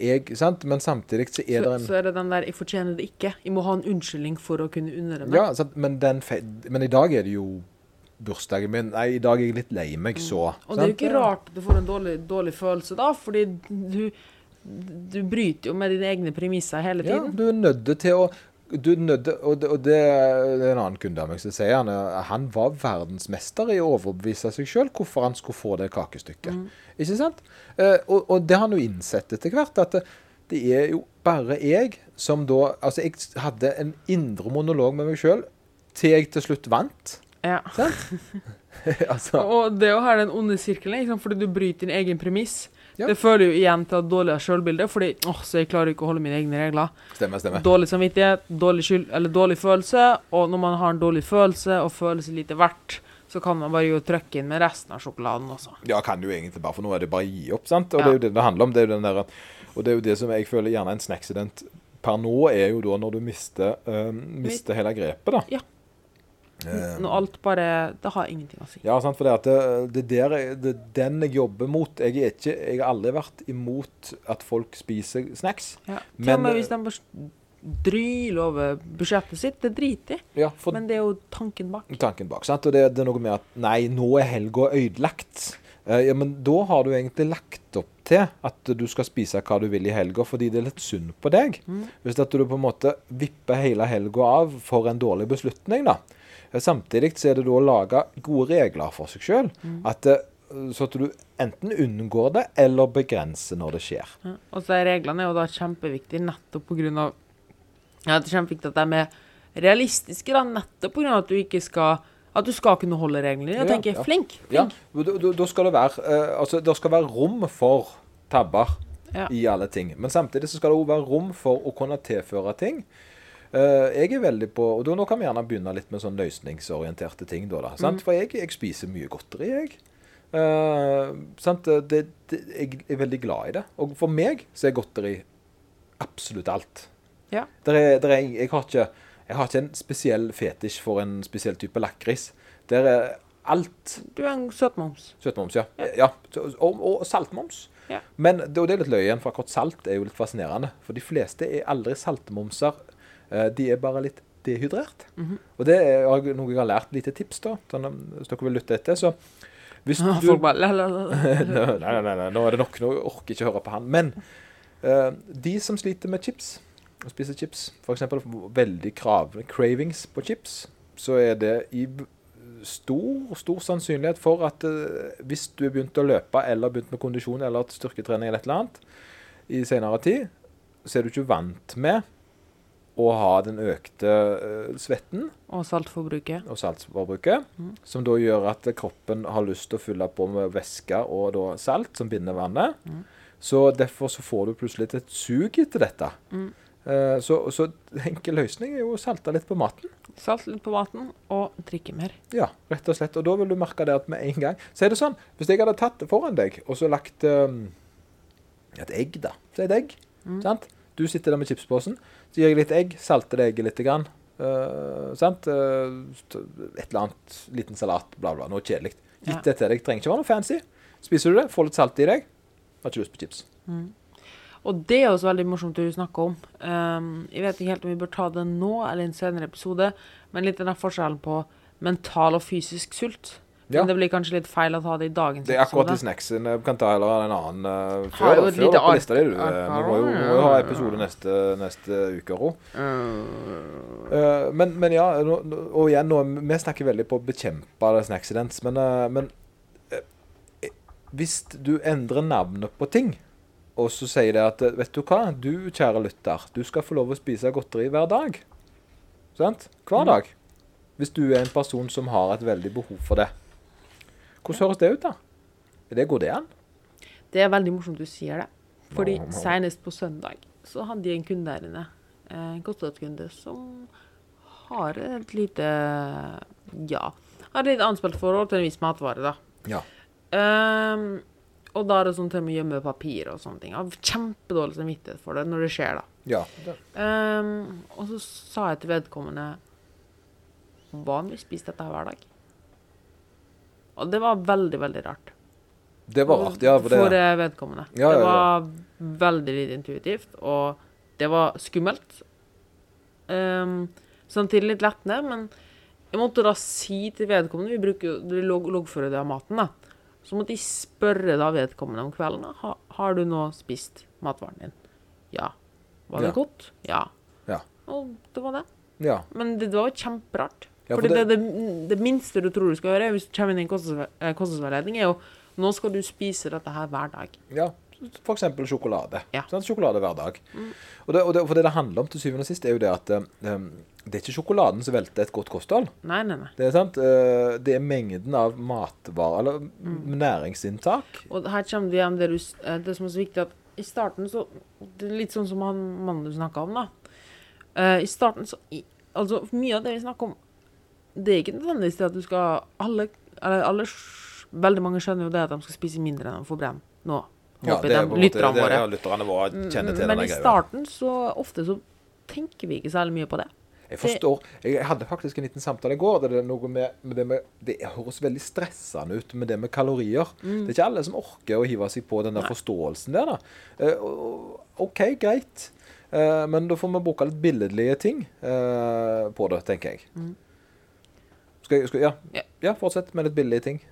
[SPEAKER 1] Jeg, sant? Men samtidig så er det en
[SPEAKER 2] så er det den der 'jeg fortjener det ikke'. Jeg må ha en unnskyldning for å kunne unne meg.
[SPEAKER 1] Ja, sant? Men, den men i dag er det jo bursdagen min. Nei, i dag er jeg litt lei meg, så.
[SPEAKER 2] Og det er jo ikke rart du får en dårlig, dårlig følelse da, fordi du, du bryter jo med dine egne premisser hele tiden.
[SPEAKER 1] Ja, du er nødt til å du nødt, og, det, og det det er en annen kunde av meg som sier han, han var verdensmester i å overbevise seg sjøl hvorfor han skulle få det kakestykket.
[SPEAKER 2] Mm.
[SPEAKER 1] Ikke sant? Eh, og, og det har han jo innsett etter hvert, at det, er jo bare jeg som da Altså, jeg hadde en indre monolog med meg sjøl til jeg til slutt vant.
[SPEAKER 2] Ja.
[SPEAKER 1] Altså
[SPEAKER 2] Og det jo her den onde sirkelen, liksom, fordi du bryter din egen premiss.
[SPEAKER 1] Ja.
[SPEAKER 2] Det fører jo igjen til et dårligere sjølbilde, fordi åh, så jeg klarer ikke å holde mine egne regler.
[SPEAKER 1] Stemmer, stemmer.
[SPEAKER 2] Dårlig samvittighet, dårlig skyld, eller dårlig følelse, og når man har en dårlig følelse og føler seg lite verdt, så kan man bare jo trykke inn med resten av sjokoladen også.
[SPEAKER 1] Ja, kan du egentlig bare, for nå er det bare å gi opp, sant? Og
[SPEAKER 2] Ja.
[SPEAKER 1] det er jo det det handler om. Det er jo den der, og det er jo det som jeg føler gjerne en snacksident per nå er jo da når du mister, eh, mister hele grepet, da.
[SPEAKER 2] Ja.
[SPEAKER 1] Eh,
[SPEAKER 2] Når alt bare Det har ingenting å si.
[SPEAKER 1] ja, sant, for det, at det, det, der, er- det den jeg jobber mot. Jeg, er ikke, jeg har aldri vært imot at folk spiser snacks.
[SPEAKER 2] Ja. Til
[SPEAKER 1] Men-
[SPEAKER 2] og med hvis de dryler over budsjettet sitt, det driter jeg.
[SPEAKER 1] Ja, for
[SPEAKER 2] Men det er jo tanken bak.
[SPEAKER 1] tanken bak. sant? Og det, det er noe med at nei, nå er helga ødelagt. Uh, ja, men da har du egentlig lagt opp til at du skal spise hva du vil i helga, fordi det er litt synd på deg.
[SPEAKER 2] Mm.
[SPEAKER 1] Hvis at du på en måte vipper hele helga av for en dårlig beslutning, da. Eh, Samtidig så er det da å lage gode regler for seg sjøl.
[SPEAKER 2] Mm.
[SPEAKER 1] Så at du enten unngår det, eller begrenser når det skjer.
[SPEAKER 2] Ja. Og så er reglene jo da kjempeviktige nettopp av Ja, det er kjempeviktig at de er realistiske, da, nettopp av at du ikke skal At du skal kunne holde reglene. Jeg tenker
[SPEAKER 1] ja.
[SPEAKER 2] flink.
[SPEAKER 1] Ja,
[SPEAKER 2] flink.
[SPEAKER 1] da- da- Da skal det være uh, Altså, det skal være rom for tabber.
[SPEAKER 2] Ja.
[SPEAKER 1] i alle ting. Men samtidig så skal det òg være rom for å kunne tilføre ting. Uh, jeg er veldig på Og da, nå kan vi gjerne begynne litt med sånn løsningsorienterte ting. Da, da, sant? For jeg, jeg spiser mye godteri, jeg. Uh, sant? Det, det, jeg er veldig glad i det. Og for meg så er godteri absolutt alt.
[SPEAKER 2] Ja.
[SPEAKER 1] Der er, der er, jeg, har ikke, jeg har ikke en spesiell fetisj for en spesiell type lakris. Der er alt
[SPEAKER 2] Du er en søtmoms.
[SPEAKER 1] Søtmoms, ja. ja. ja. Og, og saltmoms.
[SPEAKER 2] Ja.
[SPEAKER 1] Men det, og det er litt løye igjen, for akkurat salt er jo litt fascinerende. For de fleste er aldri saltmomser. Eh, De er bare litt dehydrert.
[SPEAKER 2] Mhm.
[SPEAKER 1] Og det er noe jeg har lært. Lite tips, da. Sånn, hvis dere vil lytte etter. Så hvis du
[SPEAKER 2] Folk bare la, la, la.
[SPEAKER 1] nei, nei, nei, nei, nå er det nok. Nå orker jeg ikke høre på han. Men uh, de som sliter med chips, og spise chips, f.eks. veldig kravende cravings på chips, så er det i stor, stor sannsynlighet for at uh, hvis du har begynt å løpe, eller begynt med kondisjon eller styrketrening eller et eller annet i senere tid, så er du ikke vant med å ha den økte uh, svetten
[SPEAKER 2] Og saltforbruket.
[SPEAKER 1] og saltforbruket,
[SPEAKER 2] Mm.
[SPEAKER 1] som da gjør at kroppen har lyst til å fylle på med væske og da salt, som binder vannet.
[SPEAKER 2] Mm.
[SPEAKER 1] Så derfor så får du plutselig et sug etter dette.
[SPEAKER 2] Mm.
[SPEAKER 1] Eh, så, så enkel løsning er jo å salte litt på maten.
[SPEAKER 2] Salte litt på maten, og drikke mer.
[SPEAKER 1] Ja, rett og slett. Og da vil du merke det at med en gang Så er det sånn, hvis jeg hadde tatt det foran deg, og så lagt um, et egg, da. Så et egg.
[SPEAKER 2] Mm.
[SPEAKER 1] Sant? Du sitter der med chipsposen, så gir jeg litt egg, salter det egget litt. Grann, uh, sant? Uh, et eller annet, liten salat, bla, bla. Noe kjedelig. Gitt
[SPEAKER 2] Ja.
[SPEAKER 1] det til deg. Trenger ikke være noe fancy. Spiser du det, får litt salt i deg, har ikke lyst på chips.
[SPEAKER 2] Og det er også veldig morsomt det snakke snakker om. Um, jeg vet ikke helt om vi bør ta det nå eller i en senere episode, men litt den forskjellen på mental og fysisk sult.
[SPEAKER 1] Ja.
[SPEAKER 2] Men det blir kanskje litt feil å ta det i dagens episode.
[SPEAKER 1] Det er akkurat de
[SPEAKER 2] Snacksen
[SPEAKER 1] snacksene. Vi kan ta heller en annen uh, før,
[SPEAKER 2] jo
[SPEAKER 1] før på lista di, du. må jo, må jo ha episode neste, neste uke òg.
[SPEAKER 2] Uh,
[SPEAKER 1] Eh, men, men ja, og igjen, nå, vi snakker veldig på å bekjempe snacksidents, men, uh, men hvis du endrer navnet på ting, og så sier det at Vet du hva, du kjære lytter, du skal få lov å spise godteri hver dag. Sant? Hver
[SPEAKER 2] Mhm.
[SPEAKER 1] dag. Hvis du er en person som har et veldig behov for det. Hvordan høres det ut, da? Er Det går det an?
[SPEAKER 2] Det er veldig morsomt du sier det. Fordi senest på søndag så hadde jeg en kunde der inne, eh, en godtgjørelseskunde, som har et lite Ja, har et litt anspent forhold til en viss matvare, da.
[SPEAKER 1] Ja.
[SPEAKER 2] Ehm, og da er det sånn til med å gjemme papir og sånne ting. Jeg har kjempedårlig samvittighet for det når det skjer, da.
[SPEAKER 1] ja.
[SPEAKER 2] Ehm, og så sa jeg til vedkommende Hva om vi spiser dette hver dag? Og det var veldig, veldig rart.
[SPEAKER 1] det var rart, ja. For det,
[SPEAKER 2] For eh, vedkommende.
[SPEAKER 1] Ja, ja,
[SPEAKER 2] Det var veldig lite intuitivt, og det var skummelt. Um, samtidig litt lettende, men jeg måtte da si til vedkommende Vi bruker jo loggfører det av maten, da. Så måtte jeg spørre da vedkommende om kvelden ha, Har du nå spist matvaren din. Ja. Var det
[SPEAKER 1] Ja.
[SPEAKER 2] godt? Ja.
[SPEAKER 1] Ja.
[SPEAKER 2] Og det var det.
[SPEAKER 1] ja.
[SPEAKER 2] Men det, det var jo kjemperart.
[SPEAKER 1] Ja, for
[SPEAKER 2] Fordi det,
[SPEAKER 1] det-
[SPEAKER 2] det, minste du tror du skal gjøre hvis du kommer inn i en kostnadsveiledning, er jo nå skal du spise dette her hver dag.
[SPEAKER 1] Ja, eksempel sjokolade.
[SPEAKER 2] Ja.
[SPEAKER 1] Sånn, Sjokolade hver dag. Og, det, og det, for det det handler om til syvende og sist, er jo det at um, det er ikke sjokoladen som velter et godt kosthold.
[SPEAKER 2] Nei, nei, nei.
[SPEAKER 1] Det er sant. Eh, det er mengden av matvarer, eller næringsinntak.
[SPEAKER 2] Og her kommer vi det, du, eh, det som er så viktig, at i starten så Det er litt sånn som han mannen du snakka om, da. Uh, I starten så i, Altså, mye av det vi snakker om, det er ikke nødvendigvis det at du skal Alle, eller alle Veldig mange skjønner jo det at de skal spise mindre enn de får brenn nå. Håper
[SPEAKER 1] det er
[SPEAKER 2] de lytterne våre.
[SPEAKER 1] Ja, lytterne våre kjenner til
[SPEAKER 2] Men i starten så ofte så tenker vi ikke særlig mye på det.
[SPEAKER 1] Jeg forstår. Jeg hadde faktisk en liten samtale i går. Det, med, med det, med, det høres veldig stressende ut med det med kalorier. Det er ikke alle som orker å hive seg på den der
[SPEAKER 2] Nei.
[SPEAKER 1] forståelsen der. da. Eh, OK, greit. Eh, men da får vi bruke litt billedlige ting eh, på det, tenker jeg. Skal jeg skal, ja.
[SPEAKER 2] Ja.
[SPEAKER 1] ja, fortsett med litt billige ting.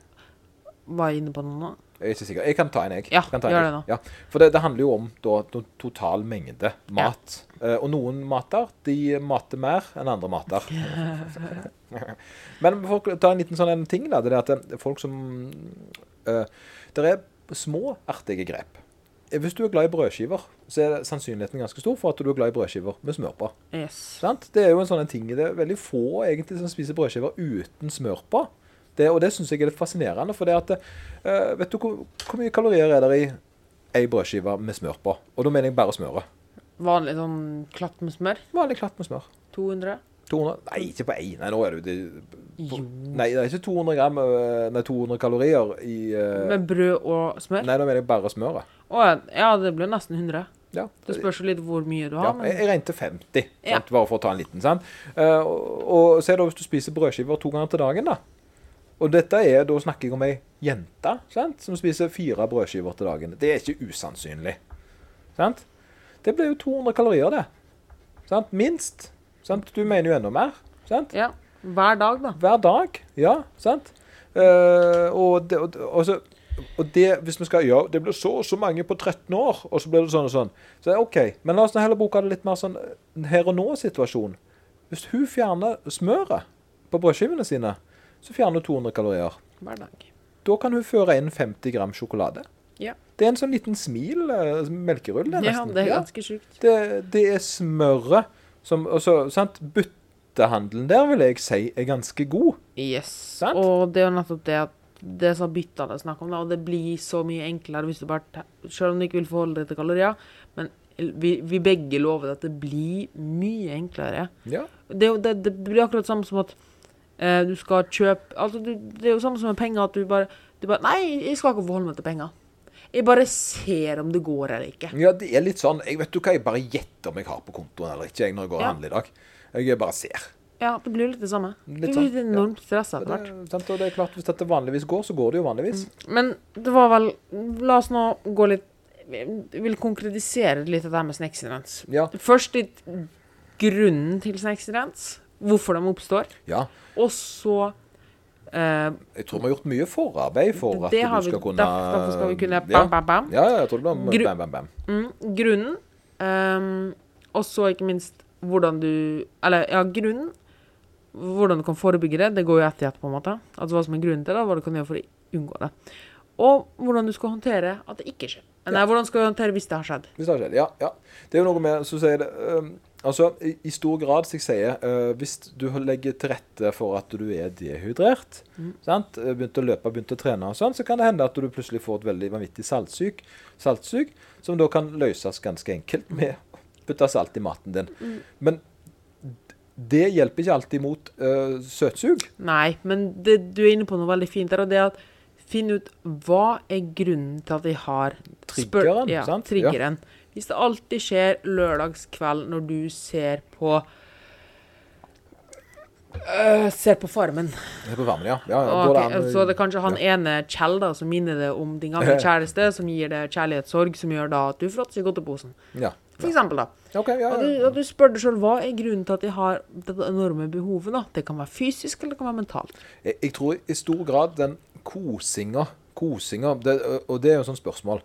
[SPEAKER 2] Var jeg inne på noe nå?
[SPEAKER 1] Jeg er ikke sikker. Jeg kan ta en, jeg.
[SPEAKER 2] Ja,
[SPEAKER 1] jeg
[SPEAKER 2] gjør det
[SPEAKER 1] Ja. For det, det handler jo om da, total mengde mat. Eh, og noen mater de mater mer enn andre mater. Men for å ta en liten sånn en ting, da, det er at det, folk som uh, Det er små, artige grep. Eh, Hvis du er glad i brødskiver, så er sannsynligheten ganske stor for at du er glad i brødskiver med smør på.
[SPEAKER 2] Yes.
[SPEAKER 1] Det er jo en sånn ting Det er veldig få egentlig som spiser brødskiver uten smør på. Det, og det syns jeg er litt fascinerende. For det at uh, Vet du hvor, hvor mye kalorier er det i ei brødskive med smør på? Og da mener jeg bare smøret.
[SPEAKER 2] Vanlig sånn klatt med smør.
[SPEAKER 1] Vanlig klatt med smør.
[SPEAKER 2] 200.
[SPEAKER 1] 200 Nei, ikke på ei. Nei, nå er det jo det,
[SPEAKER 2] Jo.
[SPEAKER 1] Nei, det er ikke 200 gram eh, Nei, 200 kalorier i uh,
[SPEAKER 2] Med brød og smør?
[SPEAKER 1] Nei, nå mener jeg bare smøret.
[SPEAKER 2] Å ja, det blir nesten 100.
[SPEAKER 1] Ja.
[SPEAKER 2] Det spørs jo litt hvor mye du har.
[SPEAKER 1] Ja,
[SPEAKER 2] men
[SPEAKER 1] jeg regnet til 50,
[SPEAKER 2] Ja.
[SPEAKER 1] bare for å ta en liten. sant? Uh, og, og se da hvis du spiser brødskiver to ganger til dagen, da. Og dette er, da snakker jeg om ei jente sant? som spiser fire brødskiver til dagen. Det er ikke usannsynlig. Sant? Det blir jo 200 kalorier, det. Sant? Minst. Sant? Du mener jo enda mer. Sant?
[SPEAKER 2] ja, hver dag, da.
[SPEAKER 1] Hver dag. Ja, sant? Uh, og, det, og, og, så, og det, hvis vi skal Ja, det blir så og så mange på 13 år, og så blir det sånn og sånn. Så OK. Men la oss nå heller bruke det litt mer sånn eh, her og nå-situasjon. Hvis hun fjerner smøret på brødskivene sine, så fjerner hun 200 kalorier.
[SPEAKER 2] Hver dag.
[SPEAKER 1] Da kan hun føre inn 50 gram sjokolade.
[SPEAKER 2] Ja.
[SPEAKER 1] Det er en sånn liten smil, eh, melkerull, det,
[SPEAKER 2] Ja,
[SPEAKER 1] nesten.
[SPEAKER 2] det er ganske sjukt.
[SPEAKER 1] Det, det er smøret som og så, sant? Byttehandelen der vil jeg si er ganske god.
[SPEAKER 2] Yes.
[SPEAKER 1] Sant?
[SPEAKER 2] Og det er jo nettopp det at det som bytta det er snakk om, da, og det blir så mye enklere hvis du bare Selv om du ikke vil forholde deg til kalorier, men vi, vi begge lover at det blir mye enklere.
[SPEAKER 1] Ja.
[SPEAKER 2] Det, er det, det blir akkurat samme som at eh, du skal kjøpe Altså, du, det er jo samme som med penger, at du bare, du bare Nei, jeg skal ikke forholde meg til penger. Jeg bare ser om det går eller ikke.
[SPEAKER 1] Ja, det er litt sånn Jeg vet du hva, jeg bare gjetter om jeg har på kontoen eller ikke jeg, når jeg går og
[SPEAKER 2] Ja.
[SPEAKER 1] handler i dag. Jeg bare ser.
[SPEAKER 2] Ja, det blir litt det samme.
[SPEAKER 1] Litt
[SPEAKER 2] det
[SPEAKER 1] sånn,
[SPEAKER 2] blir litt enormt stressa etter hvert.
[SPEAKER 1] sant? det, det er klart, Hvis dette vanligvis går, så går det jo vanligvis.
[SPEAKER 2] Men det var vel La oss nå gå litt Jeg vil konkretisere litt det her med snacks events.
[SPEAKER 1] Ja.
[SPEAKER 2] Først litt grunnen til snacks events. Hvorfor de oppstår.
[SPEAKER 1] Ja.
[SPEAKER 2] Og så eh,
[SPEAKER 1] Jeg tror vi har gjort mye forarbeid for at du
[SPEAKER 2] skal vi,
[SPEAKER 1] kunne
[SPEAKER 2] derfor, skal vi kunne
[SPEAKER 1] ja.
[SPEAKER 2] bam, bam, bam.
[SPEAKER 1] Ja, ja, jeg tror det var
[SPEAKER 2] Gru-
[SPEAKER 1] bam, bam, bam.
[SPEAKER 2] Mm, grunnen. um, og så ikke minst hvordan du Eller ja, grunnen. Hvordan du kan forebygge det. Det går jo ett i ett, på en måte. Altså hva som er grunnen til det, og hva du kan gjøre for å unngå det. Og hvordan du skal håndtere at det ikke skjer. Nei, hvordan skal du håndtere hvis det har skjedd.
[SPEAKER 1] Hvis det har skjedd. Ja, ja. Det er jo noe med så sier det øhm, Altså, i, i stor grad, som jeg sier, uh, hvis du legger til rette for at du er dehydrert,
[SPEAKER 2] Mm.
[SPEAKER 1] sant? begynte å løpe, begynte å trene og sånn, så kan det hende at du plutselig får et veldig vanvittig saltsug, saltsyk som da kan løses ganske enkelt med å putte salt i maten din.
[SPEAKER 2] Mm.
[SPEAKER 1] Men det hjelper ikke alltid mot uh, søtsug.
[SPEAKER 2] Nei, men det, du er inne på noe veldig fint der, og det er at finne ut hva er grunnen til at vi har
[SPEAKER 1] Triggeren,
[SPEAKER 2] ja,
[SPEAKER 1] sant?
[SPEAKER 2] Triggeren. Hvis det alltid skjer lørdagskveld når du ser på Uh, Ser på Farmen.
[SPEAKER 1] Det er på farmen ja. ja, ja
[SPEAKER 2] okay,
[SPEAKER 1] går det
[SPEAKER 2] ok,
[SPEAKER 1] an-
[SPEAKER 2] så det er kanskje han ene Kjell da, som minner deg om din gamle kjæreste, som gir deg kjærlighetssorg, som gjør da at du fråtser i godteposen.
[SPEAKER 1] Ja.
[SPEAKER 2] For eksempel, da.
[SPEAKER 1] Okay, ja,
[SPEAKER 2] Og du, og du spør deg sjøl hva er grunnen til at de har dette enorme behovet. da? Det kan være fysisk, eller det kan være mentalt.
[SPEAKER 1] Jeg, jeg tror i stor grad den kosinga, kosinga det, Og det er jo et sånt spørsmål.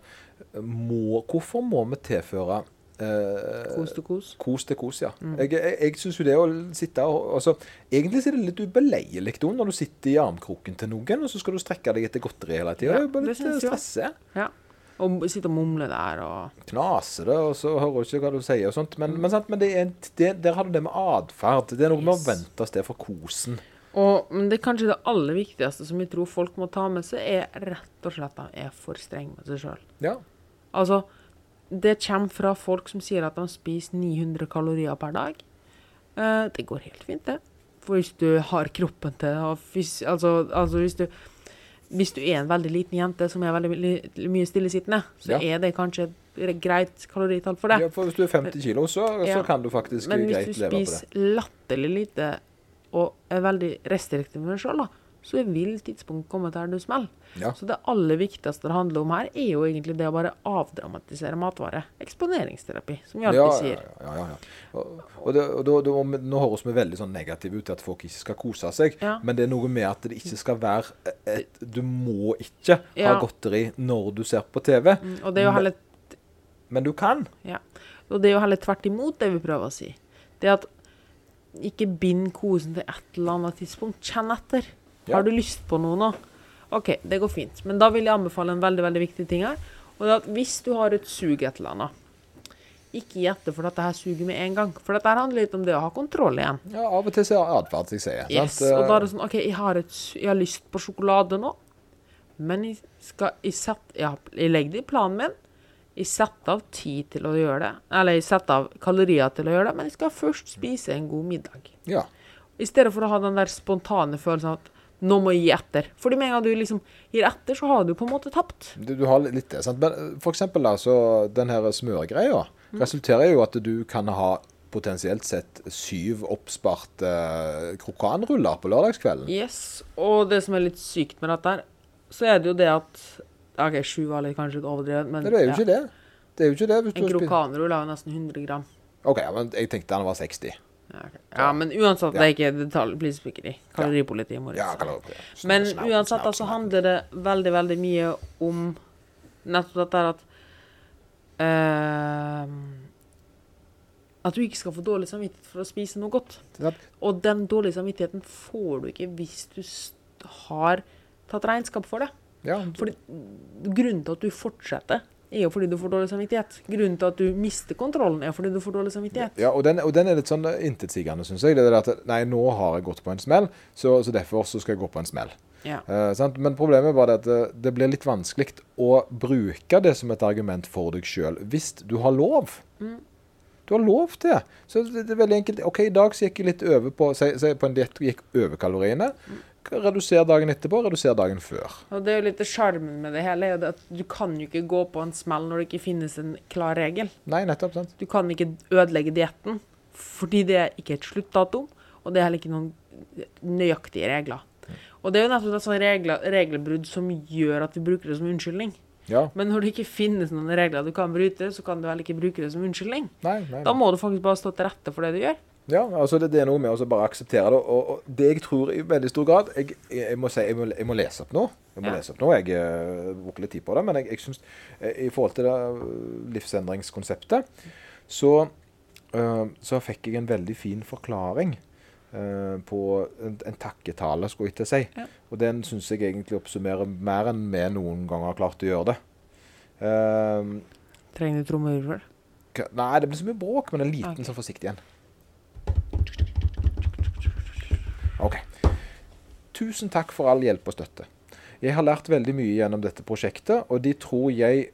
[SPEAKER 1] Må, hvorfor må vi tilføre eh,
[SPEAKER 2] Kos til kos.
[SPEAKER 1] Kos til kos, ja. Jeg, jeg, jeg syns jo det å sitte og altså, Egentlig er det litt ubeleilig da, når du sitter i armkroken til noen, og så skal du strekke deg etter godteri hele tida.
[SPEAKER 2] Ja,
[SPEAKER 1] det er litt
[SPEAKER 2] synes
[SPEAKER 1] stresse.
[SPEAKER 2] Ja. Og sitte og mumle der og
[SPEAKER 1] Knaser det, og så hører du ikke hva du sier og sånt. Men, men, sant, men det er, det, der har du det med atferd. Det er noe med å vente oss det for kosen.
[SPEAKER 2] Og, det er kanskje det aller viktigste som jeg tror folk må ta med seg, er rett og slett at de er for strenge med seg sjøl.
[SPEAKER 1] Ja.
[SPEAKER 2] Altså, det kommer fra folk som sier at de spiser 900 kalorier per dag. Eh, det går helt fint, det. For hvis du har kroppen til hvis, altså, altså hvis du hvis du er en veldig liten jente som er veldig mye stillesittende, så
[SPEAKER 1] Ja.
[SPEAKER 2] er det kanskje et greit kaloritall for deg.
[SPEAKER 1] ja, for hvis du er 50 kilo, så,
[SPEAKER 2] Ja.
[SPEAKER 1] så kan du faktisk
[SPEAKER 2] Men hvis
[SPEAKER 1] greit
[SPEAKER 2] du
[SPEAKER 1] leve på det.
[SPEAKER 2] spiser latterlig lite og er veldig restriktiv med deg sjøl, så vil tidspunktet komme der du smeller.
[SPEAKER 1] Ja.
[SPEAKER 2] Så det aller viktigste det handler om her, er jo egentlig det å bare avdramatisere matvare. Eksponeringsterapi, som vi alltid
[SPEAKER 1] Ja, ja,
[SPEAKER 2] sier.
[SPEAKER 1] ja, ja, ja. Og, og, det, og da, og det, nå høres vi veldig sånn negative ut til at folk ikke skal kose seg, men det er noe med at det ikke skal være et, Du må ikke ha godteri når du ser på TV,
[SPEAKER 2] Mm, Og det er jo
[SPEAKER 1] Men-
[SPEAKER 2] heller
[SPEAKER 1] men du kan.
[SPEAKER 2] Ja. Og det er jo heller tvert imot det vi prøver å si. Det at ikke bind kosen til et eller annet tidspunkt. Kjenn etter.
[SPEAKER 1] Ja.
[SPEAKER 2] Har du lyst på noe nå? OK, det går fint. Men da vil jeg anbefale en veldig veldig viktig ting her. Og det er at hvis du har et sug et eller annet, ikke gjette for dette her suger med en gang. For dette handler litt om det å ha kontroll igjen.
[SPEAKER 1] Ja, Av og til så er atferd, jeg sier.
[SPEAKER 2] Yes,
[SPEAKER 1] sant?
[SPEAKER 2] og da er det sånn OK, jeg har, et, jeg har lyst på sjokolade nå, men jeg skal jeg set, jeg, jeg legger det i planen min. Jeg setter av tid til å gjøre det. Eller jeg setter av kalorier til å gjøre det, men jeg skal først spise en god middag.
[SPEAKER 1] Ja.
[SPEAKER 2] I stedet for å ha den der spontane følelsen at nå må jeg gi etter. Fordi med en gang du liksom gir etter, så har du på en måte tapt.
[SPEAKER 1] Du, du har litt det. Sant? Men eh, for eksempel altså, den her smørgreia
[SPEAKER 2] Mm.
[SPEAKER 1] resulterer jo at du kan ha potensielt sett syv oppsparte uh, krokanruller på lørdagskvelden.
[SPEAKER 2] Yes, og det som er litt sykt med dette her, så er det jo det at OK, sju var litt kanskje litt overdrevet, men
[SPEAKER 1] det er jo
[SPEAKER 2] ja.
[SPEAKER 1] ikke det. Det er jo ikke det.
[SPEAKER 2] En
[SPEAKER 1] har
[SPEAKER 2] krokanrull er jo nesten 100 gram.
[SPEAKER 1] OK, men jeg tenkte han var 60.
[SPEAKER 2] Ja, ok. ja, men uansett, det er ikke detalj, please, Kaloripolitiet må
[SPEAKER 1] Ja,
[SPEAKER 2] ja, Men uansett, altså, handler det veldig, veldig mye om nettopp dette at uh, At du ikke skal få dårlig samvittighet for å spise noe godt. Og den dårlige samvittigheten får du ikke hvis du har tatt regnskap for det.
[SPEAKER 1] Ja,
[SPEAKER 2] Fordi Grunnen til at du fortsetter, er jo fordi du får dårlig samvittighet. Grunnen til at du mister kontrollen, er fordi du får dårlig samvittighet.
[SPEAKER 1] ja og, den, og den er litt sånn eh, intetsigende, syns jeg. Det er at Nei, nå har jeg gått på en smell, så, så derfor så skal jeg gå på en smell.
[SPEAKER 2] Ja.
[SPEAKER 1] Eh. Men problemet er bare at det, det blir litt vanskelig å bruke det som et argument for deg sjøl, hvis du har lov.
[SPEAKER 2] Mm.
[SPEAKER 1] Du har lov til. Så det det er veldig enkelt. OK, i dag så gikk jeg litt over på, se, se, på en diett gikk over kaloriene.
[SPEAKER 2] Mm.
[SPEAKER 1] Reduser dagen etterpå, redusere dagen før.
[SPEAKER 2] Og det er jo litt sjarmen med det hele, at du kan jo ikke gå på en smell når det ikke finnes en klar regel.
[SPEAKER 1] Nei, nettopp. sant?
[SPEAKER 2] Du kan ikke ødelegge dietten, fordi det er ikke et sluttdatum, og det er heller ikke noen nøyaktige regler. Og det er jo nettopp et sånt regler, regelbrudd som gjør at vi bruker det som unnskyldning.
[SPEAKER 1] Ja.
[SPEAKER 2] Men når det ikke finnes noen regler du kan bryte, så kan du heller ikke bruke det som unnskyldning.
[SPEAKER 1] Nei, nei.
[SPEAKER 2] Da må du faktisk bare stå til rette for det du gjør.
[SPEAKER 1] Ja, altså det, det er noe med å bare akseptere det. Og, og det jeg tror i veldig stor grad Jeg, jeg, må si jeg må, jeg må lese opp nå. Jeg må
[SPEAKER 2] Ja.
[SPEAKER 1] lese opp nå. Jeg uh, bruker litt tid på det. Men jeg, jeg syns eh, i forhold til det eh, livsendringskonseptet, så, uh, så fikk jeg en veldig fin forklaring uh, på en, en takketale, skulle jeg til å si.
[SPEAKER 2] Ja.
[SPEAKER 1] Og den syns jeg egentlig oppsummerer mer enn vi noen gang har klart å gjøre det. Uh,
[SPEAKER 2] Trenger du trommevirvel?
[SPEAKER 1] Nei, det blir så mye bråk, men en liten
[SPEAKER 2] okay.
[SPEAKER 1] sånn forsiktig en. OK. Tusen takk for all hjelp og støtte. Jeg har lært veldig mye gjennom dette prosjektet, og de tror jeg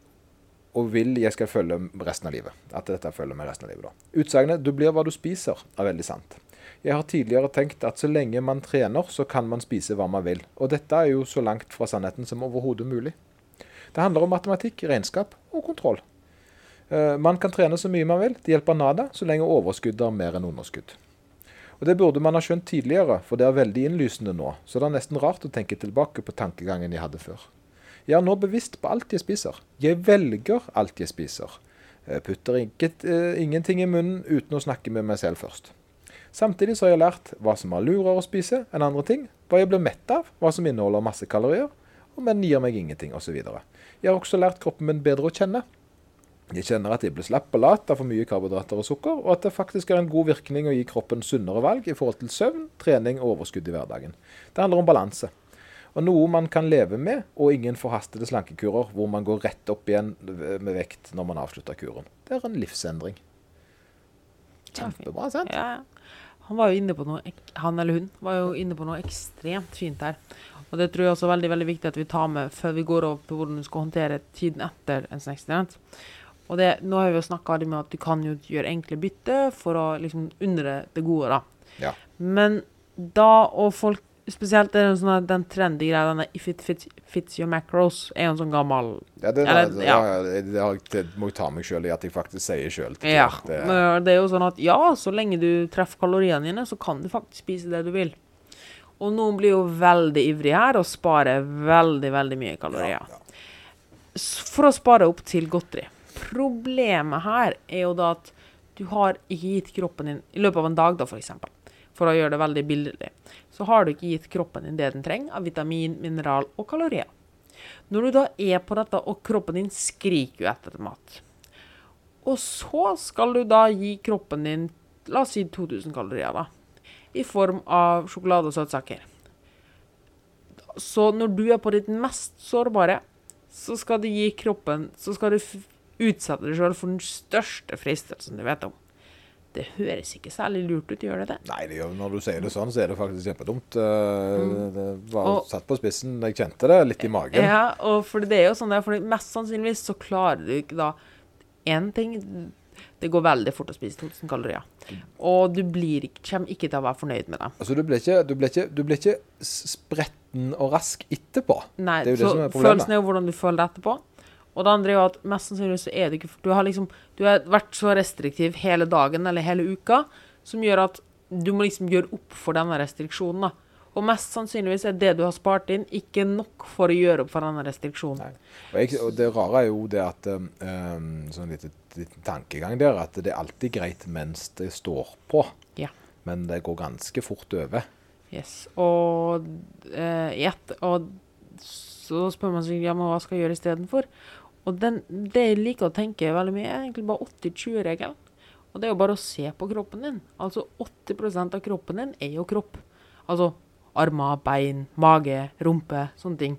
[SPEAKER 1] og vil jeg skal følge resten av livet. At dette følger med resten av livet da. Utsagnet 'du blir hva du spiser' er veldig sant. Jeg har tidligere tenkt at så lenge man trener, så kan man spise hva man vil. Og dette er jo så langt fra sannheten som overhodet mulig. Det handler om matematikk, regnskap og kontroll. Eh, Man kan trene så mye man vil. Det hjelper nada så lenge overskuddet er mer enn underskudd. Og Det burde man ha skjønt tidligere, for det er veldig innlysende nå. Så det er nesten rart å tenke tilbake på tankegangen jeg hadde før. Jeg er nå bevisst på alt jeg spiser. Jeg velger alt jeg spiser. Jeg putter inget, uh, ingenting i munnen uten å snakke med meg selv først. Samtidig så har jeg lært hva som er lurere å spise enn andre ting, hva jeg blir mett av, hva som inneholder masse kalorier, men gir meg ingenting, osv. Jeg har også lært kroppen min bedre å kjenne. Jeg kjenner at jeg blir slapp og lat av for mye karbohydrater og sukker, og at det faktisk er en god virkning å gi kroppen sunnere valg i forhold til søvn, trening og overskudd i hverdagen. Det handler om balanse. Og noe man kan leve med, og ingen forhastede slankekurer hvor man går rett opp igjen med vekt når man avslutter kuren. Det er en livsendring. Kjempebra, sant?
[SPEAKER 2] Ja. Han var jo inne på noe Han eller hun var jo inne på noe ekstremt fint her. Og det tror jeg også er veldig veldig viktig at vi tar med før vi går over på hvordan du skal håndtere tiden etter en snekkstudent. Og det, nå har vi jo snakka med at du kan jo gjøre enkle bytte for å liksom undre det gode, da.
[SPEAKER 1] Ja.
[SPEAKER 2] Men da, og folk Spesielt er det sånn at den trendy greia, denne if it fits, fits your macros, er jo en sånn gammel
[SPEAKER 1] Ja, det,
[SPEAKER 2] Eller,
[SPEAKER 1] det,
[SPEAKER 2] ja.
[SPEAKER 1] ja, det, det, det må jeg ta meg sjøl i at jeg faktisk sier sjøl.
[SPEAKER 2] Ja, men det er jo sånn at ja, så lenge du treffer kaloriene dine, så kan du faktisk spise det du vil. Og noen blir jo veldig ivrige her og sparer veldig, veldig mye kalorier. S- For å spare opp til godteri. Problemet her er jo da at du har ikke gitt kroppen din I løpet av en dag, da, for eksempel, for å gjøre det veldig billig, så har du ikke gitt kroppen din det den trenger av vitamin, mineral og kalorier. Når du da er på dette, og kroppen din skriker jo etter mat, og så skal du da gi kroppen din, la oss si 2000 kalorier, da, i form av sjokolade og søtsaker. Så når du er på ditt mest sårbare, så skal du gi kroppen Så skal du f utsette deg sjøl for den største fristelsen du vet om. Det høres ikke særlig lurt ut, gjør det det?
[SPEAKER 1] Nei, det gjør, når du sier det sånn, så er det faktisk kjempedumt. Eh, Det var
[SPEAKER 2] Mm. Og-
[SPEAKER 1] satt på spissen. Jeg kjente det litt i magen.
[SPEAKER 2] Ja, og for det er jo sånn der, for mest sannsynligvis så klarer du ikke da én ting Det går veldig fort å spise 2000 kalorier. Og du blir, kommer ikke til å være fornøyd med det.
[SPEAKER 1] Altså, du blir ikke, du blir ikke, du blir ikke spretten og rask etterpå.
[SPEAKER 2] Nei,
[SPEAKER 1] Det er jo det som er problemet.
[SPEAKER 2] følelsen er jo hvordan du føler det etterpå. Og det andre er jo at mest sannsynlig så er du ikke Du har liksom Du har vært så restriktiv hele dagen eller hele uka som gjør at du må liksom gjøre opp for denne restriksjonen, da. Og mest sannsynligvis er det du har spart inn, ikke nok for å gjøre opp for denne restriksjonen.
[SPEAKER 1] Og, jeg, og det rare er jo det at um, um, Sånn liten tankegang der, at det er alltid greit mens det står på.
[SPEAKER 2] Ja.
[SPEAKER 1] Men det går ganske fort over.
[SPEAKER 2] Yes. Og uh, yet, Og så spør man seg ja, men hva skal jeg gjøre istedenfor. Og den, det jeg liker å tenke veldig mye, er egentlig bare 80-20-regelen. Og det er jo bare å se på kroppen din. Altså 80% av kroppen din er jo kropp. Altså armer, bein, mage, rumpe, sånne ting.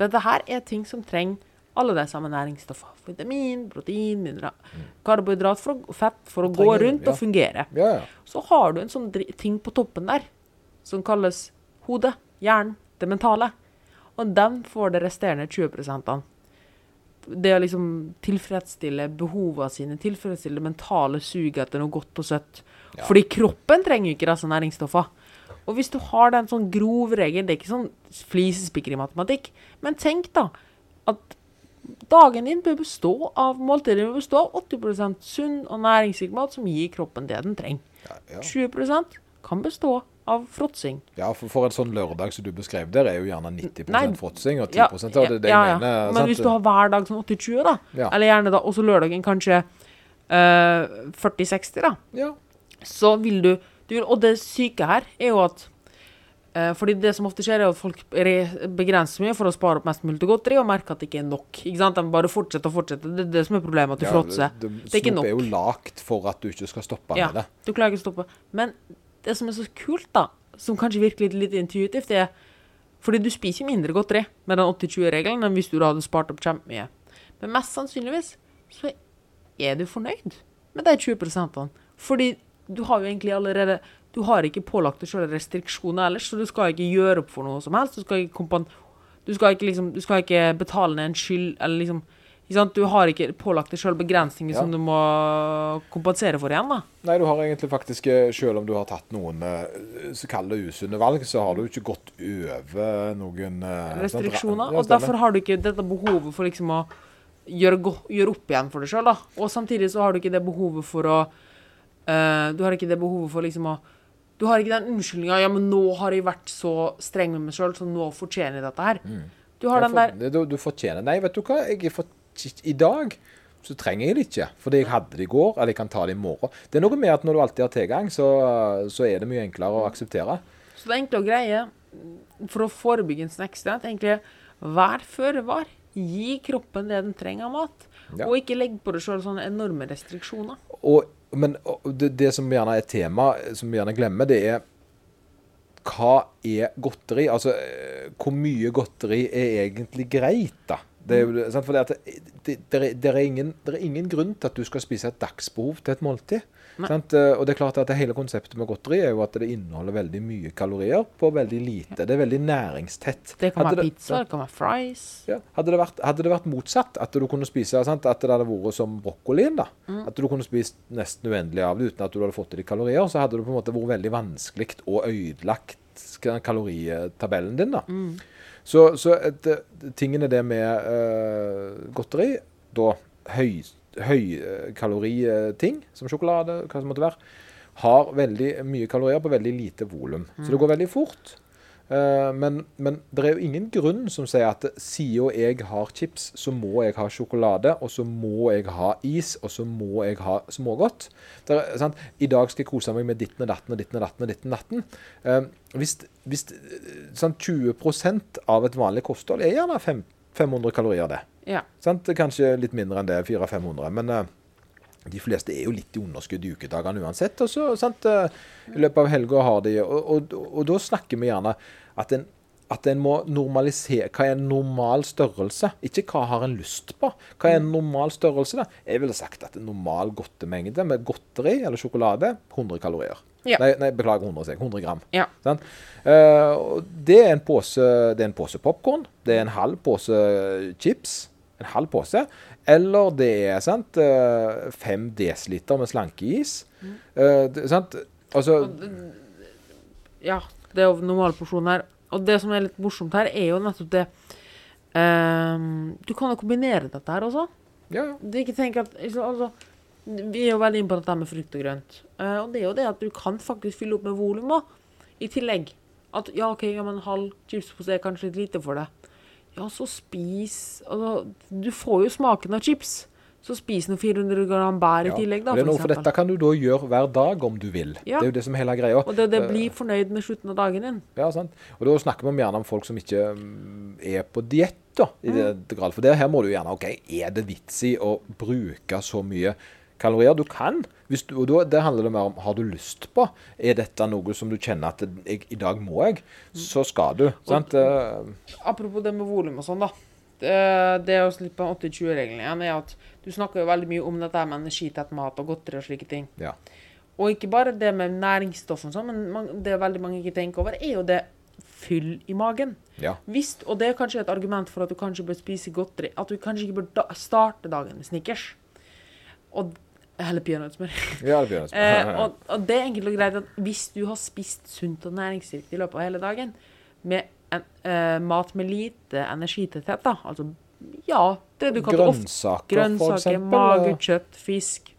[SPEAKER 2] Dette her er ting som trenger alle de samme næringsstoffene. Vitamin, protein, mineral, karbohydrat, for fett, for å gå
[SPEAKER 1] trenger gå
[SPEAKER 2] rundt
[SPEAKER 1] ja.
[SPEAKER 2] og fungere.
[SPEAKER 1] Ja, ja.
[SPEAKER 2] Så har du en sånn ting på toppen der, som kalles hodet, hjernen, det mentale. Og den får det resterende 20% av. Det å liksom tilfredsstille behovene sine, tilfredsstille mentale suget etter noe godt og søtt.
[SPEAKER 1] Ja.
[SPEAKER 2] Fordi kroppen trenger ikke disse næringsstoffene. Og hvis du har den sånn grov regel, det er ikke sånn flisespikker i matematikk, men tenk da at dagen din bør bestå av måltider bør bestå av 80% sunn og næringsrik mat som gir kroppen det den trenger.
[SPEAKER 1] Ja, ja.
[SPEAKER 2] 20% kan bestå av fråtsing.
[SPEAKER 1] ja for, for en sånn lørdag som du beskrev der, er jo gjerne 90
[SPEAKER 2] Nei.
[SPEAKER 1] fråtsing og 10
[SPEAKER 2] Ja,
[SPEAKER 1] av det det
[SPEAKER 2] ja, ja.
[SPEAKER 1] mener.
[SPEAKER 2] Men
[SPEAKER 1] sant?
[SPEAKER 2] hvis du har hver dag sånn 80-20, da,
[SPEAKER 1] Ja.
[SPEAKER 2] eller gjerne da også lørdagen kanskje uh, 40-60, da,
[SPEAKER 1] Ja.
[SPEAKER 2] så vil du, du vil, Og det syke her er jo at eh, fordi det som ofte skjer, er at folk begrenser mye for å spare opp mest mulig til godteri, og merker at det ikke er nok. Ikke sant? De bare fortsetter og fortsetter. Det er det som er problemet, at du fråtser.
[SPEAKER 1] det,
[SPEAKER 2] Det er ikke
[SPEAKER 1] snop er jo lagt for at du ikke skal stoppe med det.
[SPEAKER 2] du klarer ikke å stoppe. Men det som er så kult, da, som kanskje virker litt, litt intuitivt, er fordi du spiser mindre godteri med den 80-20-regelen enn hvis du hadde spart opp kjempemye. Men mest sannsynligvis så er du fornøyd med de 20% Fordi du har jo egentlig allerede Du har ikke pålagt deg selv restriksjoner ellers, så du skal ikke gjøre opp for noe som helst. Du skal ikke, du skal ikke, liksom, du skal ikke betale ned en skyld, eller liksom? Du har ikke pålagt deg selv begrensninger
[SPEAKER 1] Ja.
[SPEAKER 2] som du må kompensere for igjen, da.
[SPEAKER 1] Nei, du har egentlig faktisk, eh, selv om du har tatt noen eh, så kalle usunne valg, så har du ikke gått over noen eh, sant?
[SPEAKER 2] restriksjoner. Og derfor har du ikke dette behovet for liksom å gjøre, gjøre opp igjen for deg sjøl. Og samtidig så har du ikke det behovet for å uh, Du har ikke det behovet for liksom å Du har ikke den unnskyldninga ja, men nå har jeg vært så streng med meg sjøl, så nå fortjener jeg dette her. Du har
[SPEAKER 1] jeg
[SPEAKER 2] den
[SPEAKER 1] for-
[SPEAKER 2] der
[SPEAKER 1] Du, du fortjener Nei, vet du hva? Jeg fortjener for, I dag så trenger jeg det ikke. Fordi jeg hadde det i går, eller jeg kan ta det i morgen. Det er noe med at når du alltid har tilgang, så, så er det mye enklere å akseptere.
[SPEAKER 2] Så det enkle og greie for å forebygge en snackstreet, egentlig vær føre var. Gi kroppen det den trenger av mat.
[SPEAKER 1] Ja.
[SPEAKER 2] Og ikke legg på deg sjøl sånne enorme restriksjoner.
[SPEAKER 1] Og, men det, det som gjerne er tema, som vi gjerne glemmer, det er hva er godteri? Altså, eh, hvor mye godteri er egentlig greit, da? Det er sant? Fordi at det, det, det, er, det, er ingen, det er ingen grunn til at du skal spise et dagsbehov til et måltid. Sant? Eh, Og det er klart at det hele konseptet med godteri er jo at det inneholder veldig mye kalorier på veldig lite. Det er veldig næringstett.
[SPEAKER 2] Det kan være pizza, det kan være fries.
[SPEAKER 1] ja. hadde, det vært, hadde det vært motsatt, at du kunne spise sant? At det hadde vært som brokkolien, da. At du kunne spist nesten uendelig av det uten at du hadde fått i deg kalorier, så hadde det på en måte vært veldig vanskelig og ødelagt kaloritabellen din, da. Så, så et, tingene tingen er det med uh, godteri, da høy, uh, som sjokolade, hva som måtte være, har veldig mye kalorier på veldig lite volum. Så det går veldig fort. Eh, men, men det er jo ingen grunn som sier at siden jeg har chips, så må jeg ha sjokolade, og så må jeg ha is, og så må jeg ha smågodt. Er, sant? I dag skal jeg kose meg med ditten og datten og ditten og datten. og ditten og datten. Eh, hvis hvis sant, 20 av et vanlig kosthold er gjerne 500 kalorier, det.
[SPEAKER 2] Ja.
[SPEAKER 1] Sant? Kanskje litt mindre enn det, 400-500. Men eh, de fleste er jo litt i underskudd i ukedagene uansett. Og så, sant, eh, I løpet av helga har de og, og, og da snakker vi gjerne at en, at en må normalisere Hva er en normal størrelse? Ikke hva har en lyst på. Hva er en normal størrelse? da? Jeg ville sagt at en normal godtemengde med godteri eller sjokolade 100 kalorier.
[SPEAKER 2] Ja.
[SPEAKER 1] Nei, nei, beklager 100, 100 gram.
[SPEAKER 2] Ja.
[SPEAKER 1] Sånn? Uh, det er en pose, det er en pose popkorn. Det er en halv pose chips. En halv pose. Eller det er sant, eh, fem desiliter med slankeis. Mm. Uh, sant? Altså
[SPEAKER 2] ja, det er jo normalporsjonen her. Og det som er litt morsomt her, er jo nettopp det um, Du kan jo kombinere dette her også.
[SPEAKER 1] Ja.
[SPEAKER 2] Du ikke tenk at altså, altså, Vi er jo veldig inne på dette med frukt og grønt. Uh, og det er jo det at du kan faktisk fylle opp med volum i tillegg. At ja, OK, ja, men en halv chipspose er kanskje litt lite for deg. Ja, så spis altså, Du får jo smaken av chips. Så spis noen 400 gram bær i
[SPEAKER 1] Ja.
[SPEAKER 2] tillegg, da, for
[SPEAKER 1] noe, for dette kan du da gjøre hver dag om du vil.
[SPEAKER 2] Ja.
[SPEAKER 1] Det er jo det som er hele greia.
[SPEAKER 2] Og det, det blir fornøyd med slutten av dagen din.
[SPEAKER 1] Ja, sant? Og da snakker vi gjerne om folk som ikke mm, er på diett, da, i
[SPEAKER 2] Mm.
[SPEAKER 1] det. For det her må du gjerne OK, er det vits i å bruke så mye kalorier? Du kan. Du, og da, det handler det mer om har du lyst på. Er dette noe som du kjenner at jeg, i dag må jeg? Så skal du. Sant? Eh,
[SPEAKER 2] Apropos det med volum og sånn, da. Det, det å slippe 80-20-regelen igjen, er at du snakker jo veldig mye om dette med energitett mat og godteri og slike ting.
[SPEAKER 1] ja.
[SPEAKER 2] Og ikke bare det med næringsstoff og sånn, men man, det veldig mange ikke tenker over, er jo det fyll i magen.
[SPEAKER 1] ja.
[SPEAKER 2] Hvis, og det er kanskje et argument for at du kanskje bør spise godteri. At du kanskje ikke bør da, starte dagen med Snickers. Og Eller peanøttsmør.
[SPEAKER 1] Ja, det.
[SPEAKER 2] Eh, og, og det er enkelt og greit at hvis du har spist sunt og næringsrikt i løpet av hele dagen, med en, eh, mat med lite energitetthet, da, altså ja, det du kaller ofte
[SPEAKER 1] Grønnsaker, for
[SPEAKER 2] grønnsaker,
[SPEAKER 1] eksempel.
[SPEAKER 2] mager, kjøtt, fisk,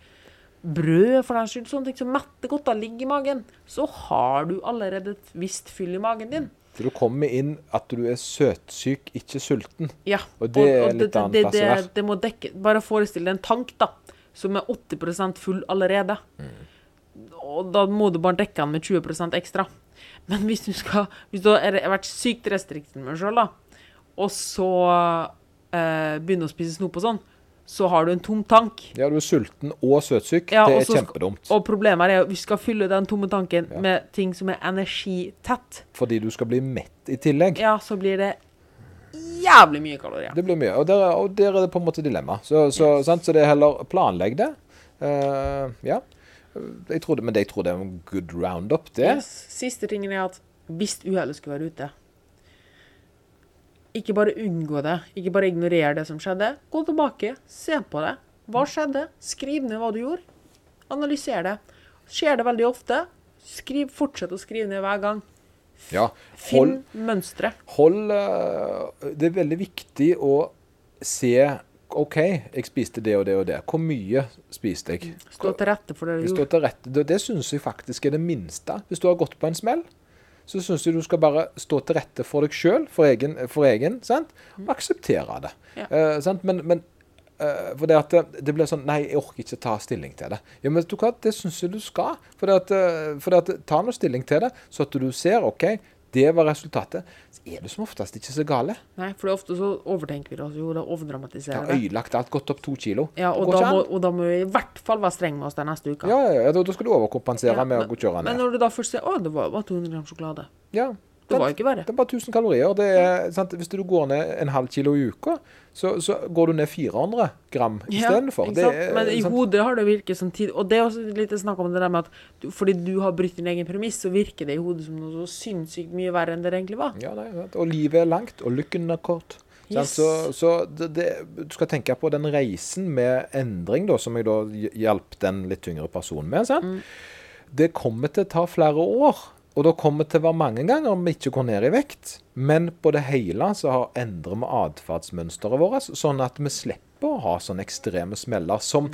[SPEAKER 2] brød for den skyld, sånne ting som metter godt av ligger i magen, så har du allerede et visst fyll i magen din.
[SPEAKER 1] Så du kommer inn at du er søtsyk, ikke sulten.
[SPEAKER 2] Ja.
[SPEAKER 1] Og det er litt annen
[SPEAKER 2] det,
[SPEAKER 1] plass å
[SPEAKER 2] det,
[SPEAKER 1] være.
[SPEAKER 2] det må dekke Bare forestill deg en tank, da, som er 80% full allerede. og da må du bare dekke den med 20% ekstra. Men hvis du skal Hvis du har vært sykt restriktiv med deg sjøl, da, og så eh, begynner å spise snop og sånn, så har du en tom tank.
[SPEAKER 1] Ja, du er sulten og søtsyk.
[SPEAKER 2] Ja,
[SPEAKER 1] det er kjempedumt.
[SPEAKER 2] Og problemet er at vi skal fylle den tomme tanken
[SPEAKER 1] Ja.
[SPEAKER 2] med ting som er energitett.
[SPEAKER 1] Fordi du skal bli mett i tillegg.
[SPEAKER 2] Ja, så blir det jævlig mye kalorier.
[SPEAKER 1] Det blir mye. Og der, og der er det på en måte dilemma. Så, så,
[SPEAKER 2] Yes.
[SPEAKER 1] sant? så det er heller planlegg det. Uh, ja. Jeg tror det, men jeg tror det er en good roundup, det.
[SPEAKER 2] Yes. Siste tingen er at hvis uhellet skulle være ute Ikke bare unngå det, ikke bare ignorere det som skjedde. Gå tilbake, se på det. Hva skjedde? Skriv ned hva du gjorde. Analyser det. Skjer det veldig ofte, skriv, fortsett å skrive ned hver gang.
[SPEAKER 1] Ja.
[SPEAKER 2] Finn
[SPEAKER 1] Hold,
[SPEAKER 2] mønstre.
[SPEAKER 1] hold eh, Det er veldig viktig å se OK, jeg spiste det og det og det. Hvor mye spiste jeg?
[SPEAKER 2] Stå til rette for det du gjorde.
[SPEAKER 1] til rette. Det, det syns jeg faktisk er det minste. Hvis du har gått på en smell, så syns jeg du skal bare stå til rette for deg sjøl, for egen, for egen sant? og akseptere det.
[SPEAKER 2] Ja.
[SPEAKER 1] Eh, sant? Men, men for det at det, blir sånn Nei, jeg orker ikke ta stilling til det. Ja, men vet du hva, det syns jeg du skal. For det at, eh, for det at ta nå stilling til det, så at du ser OK, det var resultatet. Så er det som oftest ikke så gale.
[SPEAKER 2] Nei, for det er ofte så overtenker vi altså, jo, det overdramatiserer det.
[SPEAKER 1] har
[SPEAKER 2] øyelagt
[SPEAKER 1] ødelagt alt, gått opp to kilo.
[SPEAKER 2] Ja, og da, må, og da må vi i hvert fall være streng med oss den neste uka.
[SPEAKER 1] Ja, ja, ja, da, da skal du overkompensere
[SPEAKER 2] Ja,
[SPEAKER 1] med å gå kjøre
[SPEAKER 2] Men når du da først ser Å, det var bare 200 gram sjokolade.
[SPEAKER 1] Ja,
[SPEAKER 2] Det var jo ikke verre.
[SPEAKER 1] Det er bare 1000 kalorier. Det er, sant? Hvis du går ned en halv kilo i uka, så, så går du ned 400 gram istedenfor.
[SPEAKER 2] Ja,
[SPEAKER 1] er-
[SPEAKER 2] Men i
[SPEAKER 1] sant?
[SPEAKER 2] hodet har det virket som tid Og det er også litt snakk om det der med at fordi du har brutt din egen premiss, så virker det i hodet som noe så sinnssykt mye verre enn det egentlig var.
[SPEAKER 1] Ja, nei. Og livet er langt, og lykken er kort.
[SPEAKER 2] Yes.
[SPEAKER 1] Så, så det, det, du skal tenke på den reisen med endring, da, som jeg da hj- hjalp den litt tyngre personen med. Sant?
[SPEAKER 2] Mm.
[SPEAKER 1] Det kommer til å ta flere år. Og da kommer til å være mange ganger vi ikke går ned i vekt. Men på det hele så har endrer vi atferdsmønsteret vårt, sånn at vi slipper å ha sånne ekstreme smeller som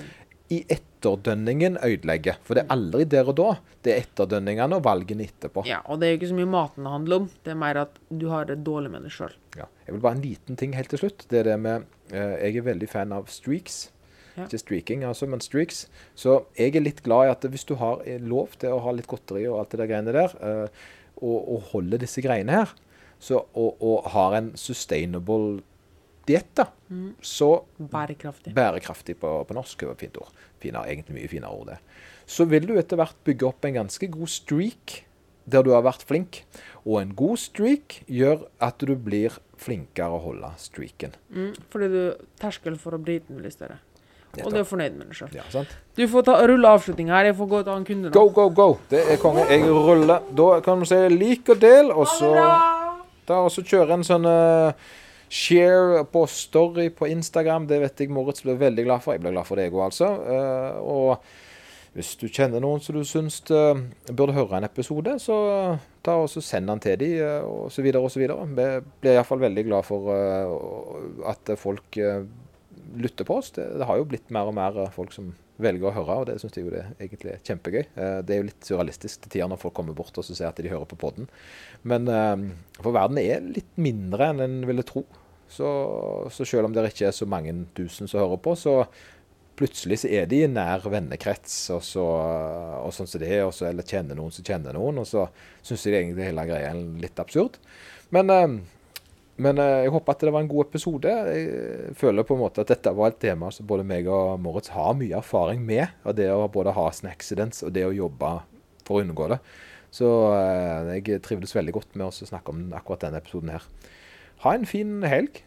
[SPEAKER 1] i etterdønningen ødelegger. For det er aldri der og da. Det er etterdønningene og valgene etterpå.
[SPEAKER 2] Ja, og det er jo ikke så mye maten det handler om. Det er mer at du har det dårlig med deg sjøl.
[SPEAKER 1] Ja. Jeg vil bare en liten ting helt til slutt. Det er det med eh, Jeg er veldig fan av streaks.
[SPEAKER 2] Ja.
[SPEAKER 1] Ikke streaking, altså, men streaks. Så jeg er litt glad i at hvis du har eh, lov til å ha litt godteri og alt det der greiene der, uh, og, og holder disse greiene her, så, og, og har en sustainable diett, da,
[SPEAKER 2] Mm.
[SPEAKER 1] så
[SPEAKER 2] Bærekraftig.
[SPEAKER 1] bærekraftig på, på norsk er et fint ord. Finere, egentlig mye finere ord, det. Så vil du etter hvert bygge opp en ganske god streak der du har vært flink. Og en god streak gjør at du blir flinkere å holde streaken.
[SPEAKER 2] Mm, fordi du terskelen for å bryte den blir større. Og du er fornøyd med deg sjøl.
[SPEAKER 1] Ja.
[SPEAKER 2] Du får ta, rulle avslutning her. Jeg får gå til kunde nå.
[SPEAKER 1] Go, go, go! Det er konge. Jeg ruller. Da kan vi si lik og del, og så da også kjøre en sånn uh, share på story på Instagram. Det vet jeg Moritz blir veldig glad for. Jeg blir glad for det, jeg òg, altså. Uh, og hvis du kjenner noen som du syns uh, burde høre en episode, så ta og send den til dem, uh, så videre. Vi blir iallfall veldig glad for uh, at folk lytter på oss. Det, det har jo blitt mer og mer eh, folk som velger å høre, og det syns jeg jo det egentlig er kjempegøy. Eh, Det er jo litt surrealistisk til tider når folk kommer bort og så ser at de hører på podden. Men eh, for verden er litt mindre enn en ville tro. Så, så selv om det ikke er så mange tusen som hører på, så plutselig så er de i nær vennekrets, og, så, og sånn som det er, så, eller kjenner noen som kjenner noen, og så syns de egentlig hele greia er litt absurd. Men, eh, men eh, jeg håper at det var en god episode. Jeg føler på en måte at dette var et tema som både meg og Moritz har mye erfaring med. Og det å både ha sånne accidents og det å jobbe for å unngå det. Så eh, jeg trivdes veldig godt med å snakke om akkurat denne episoden her. Ha en fin helg.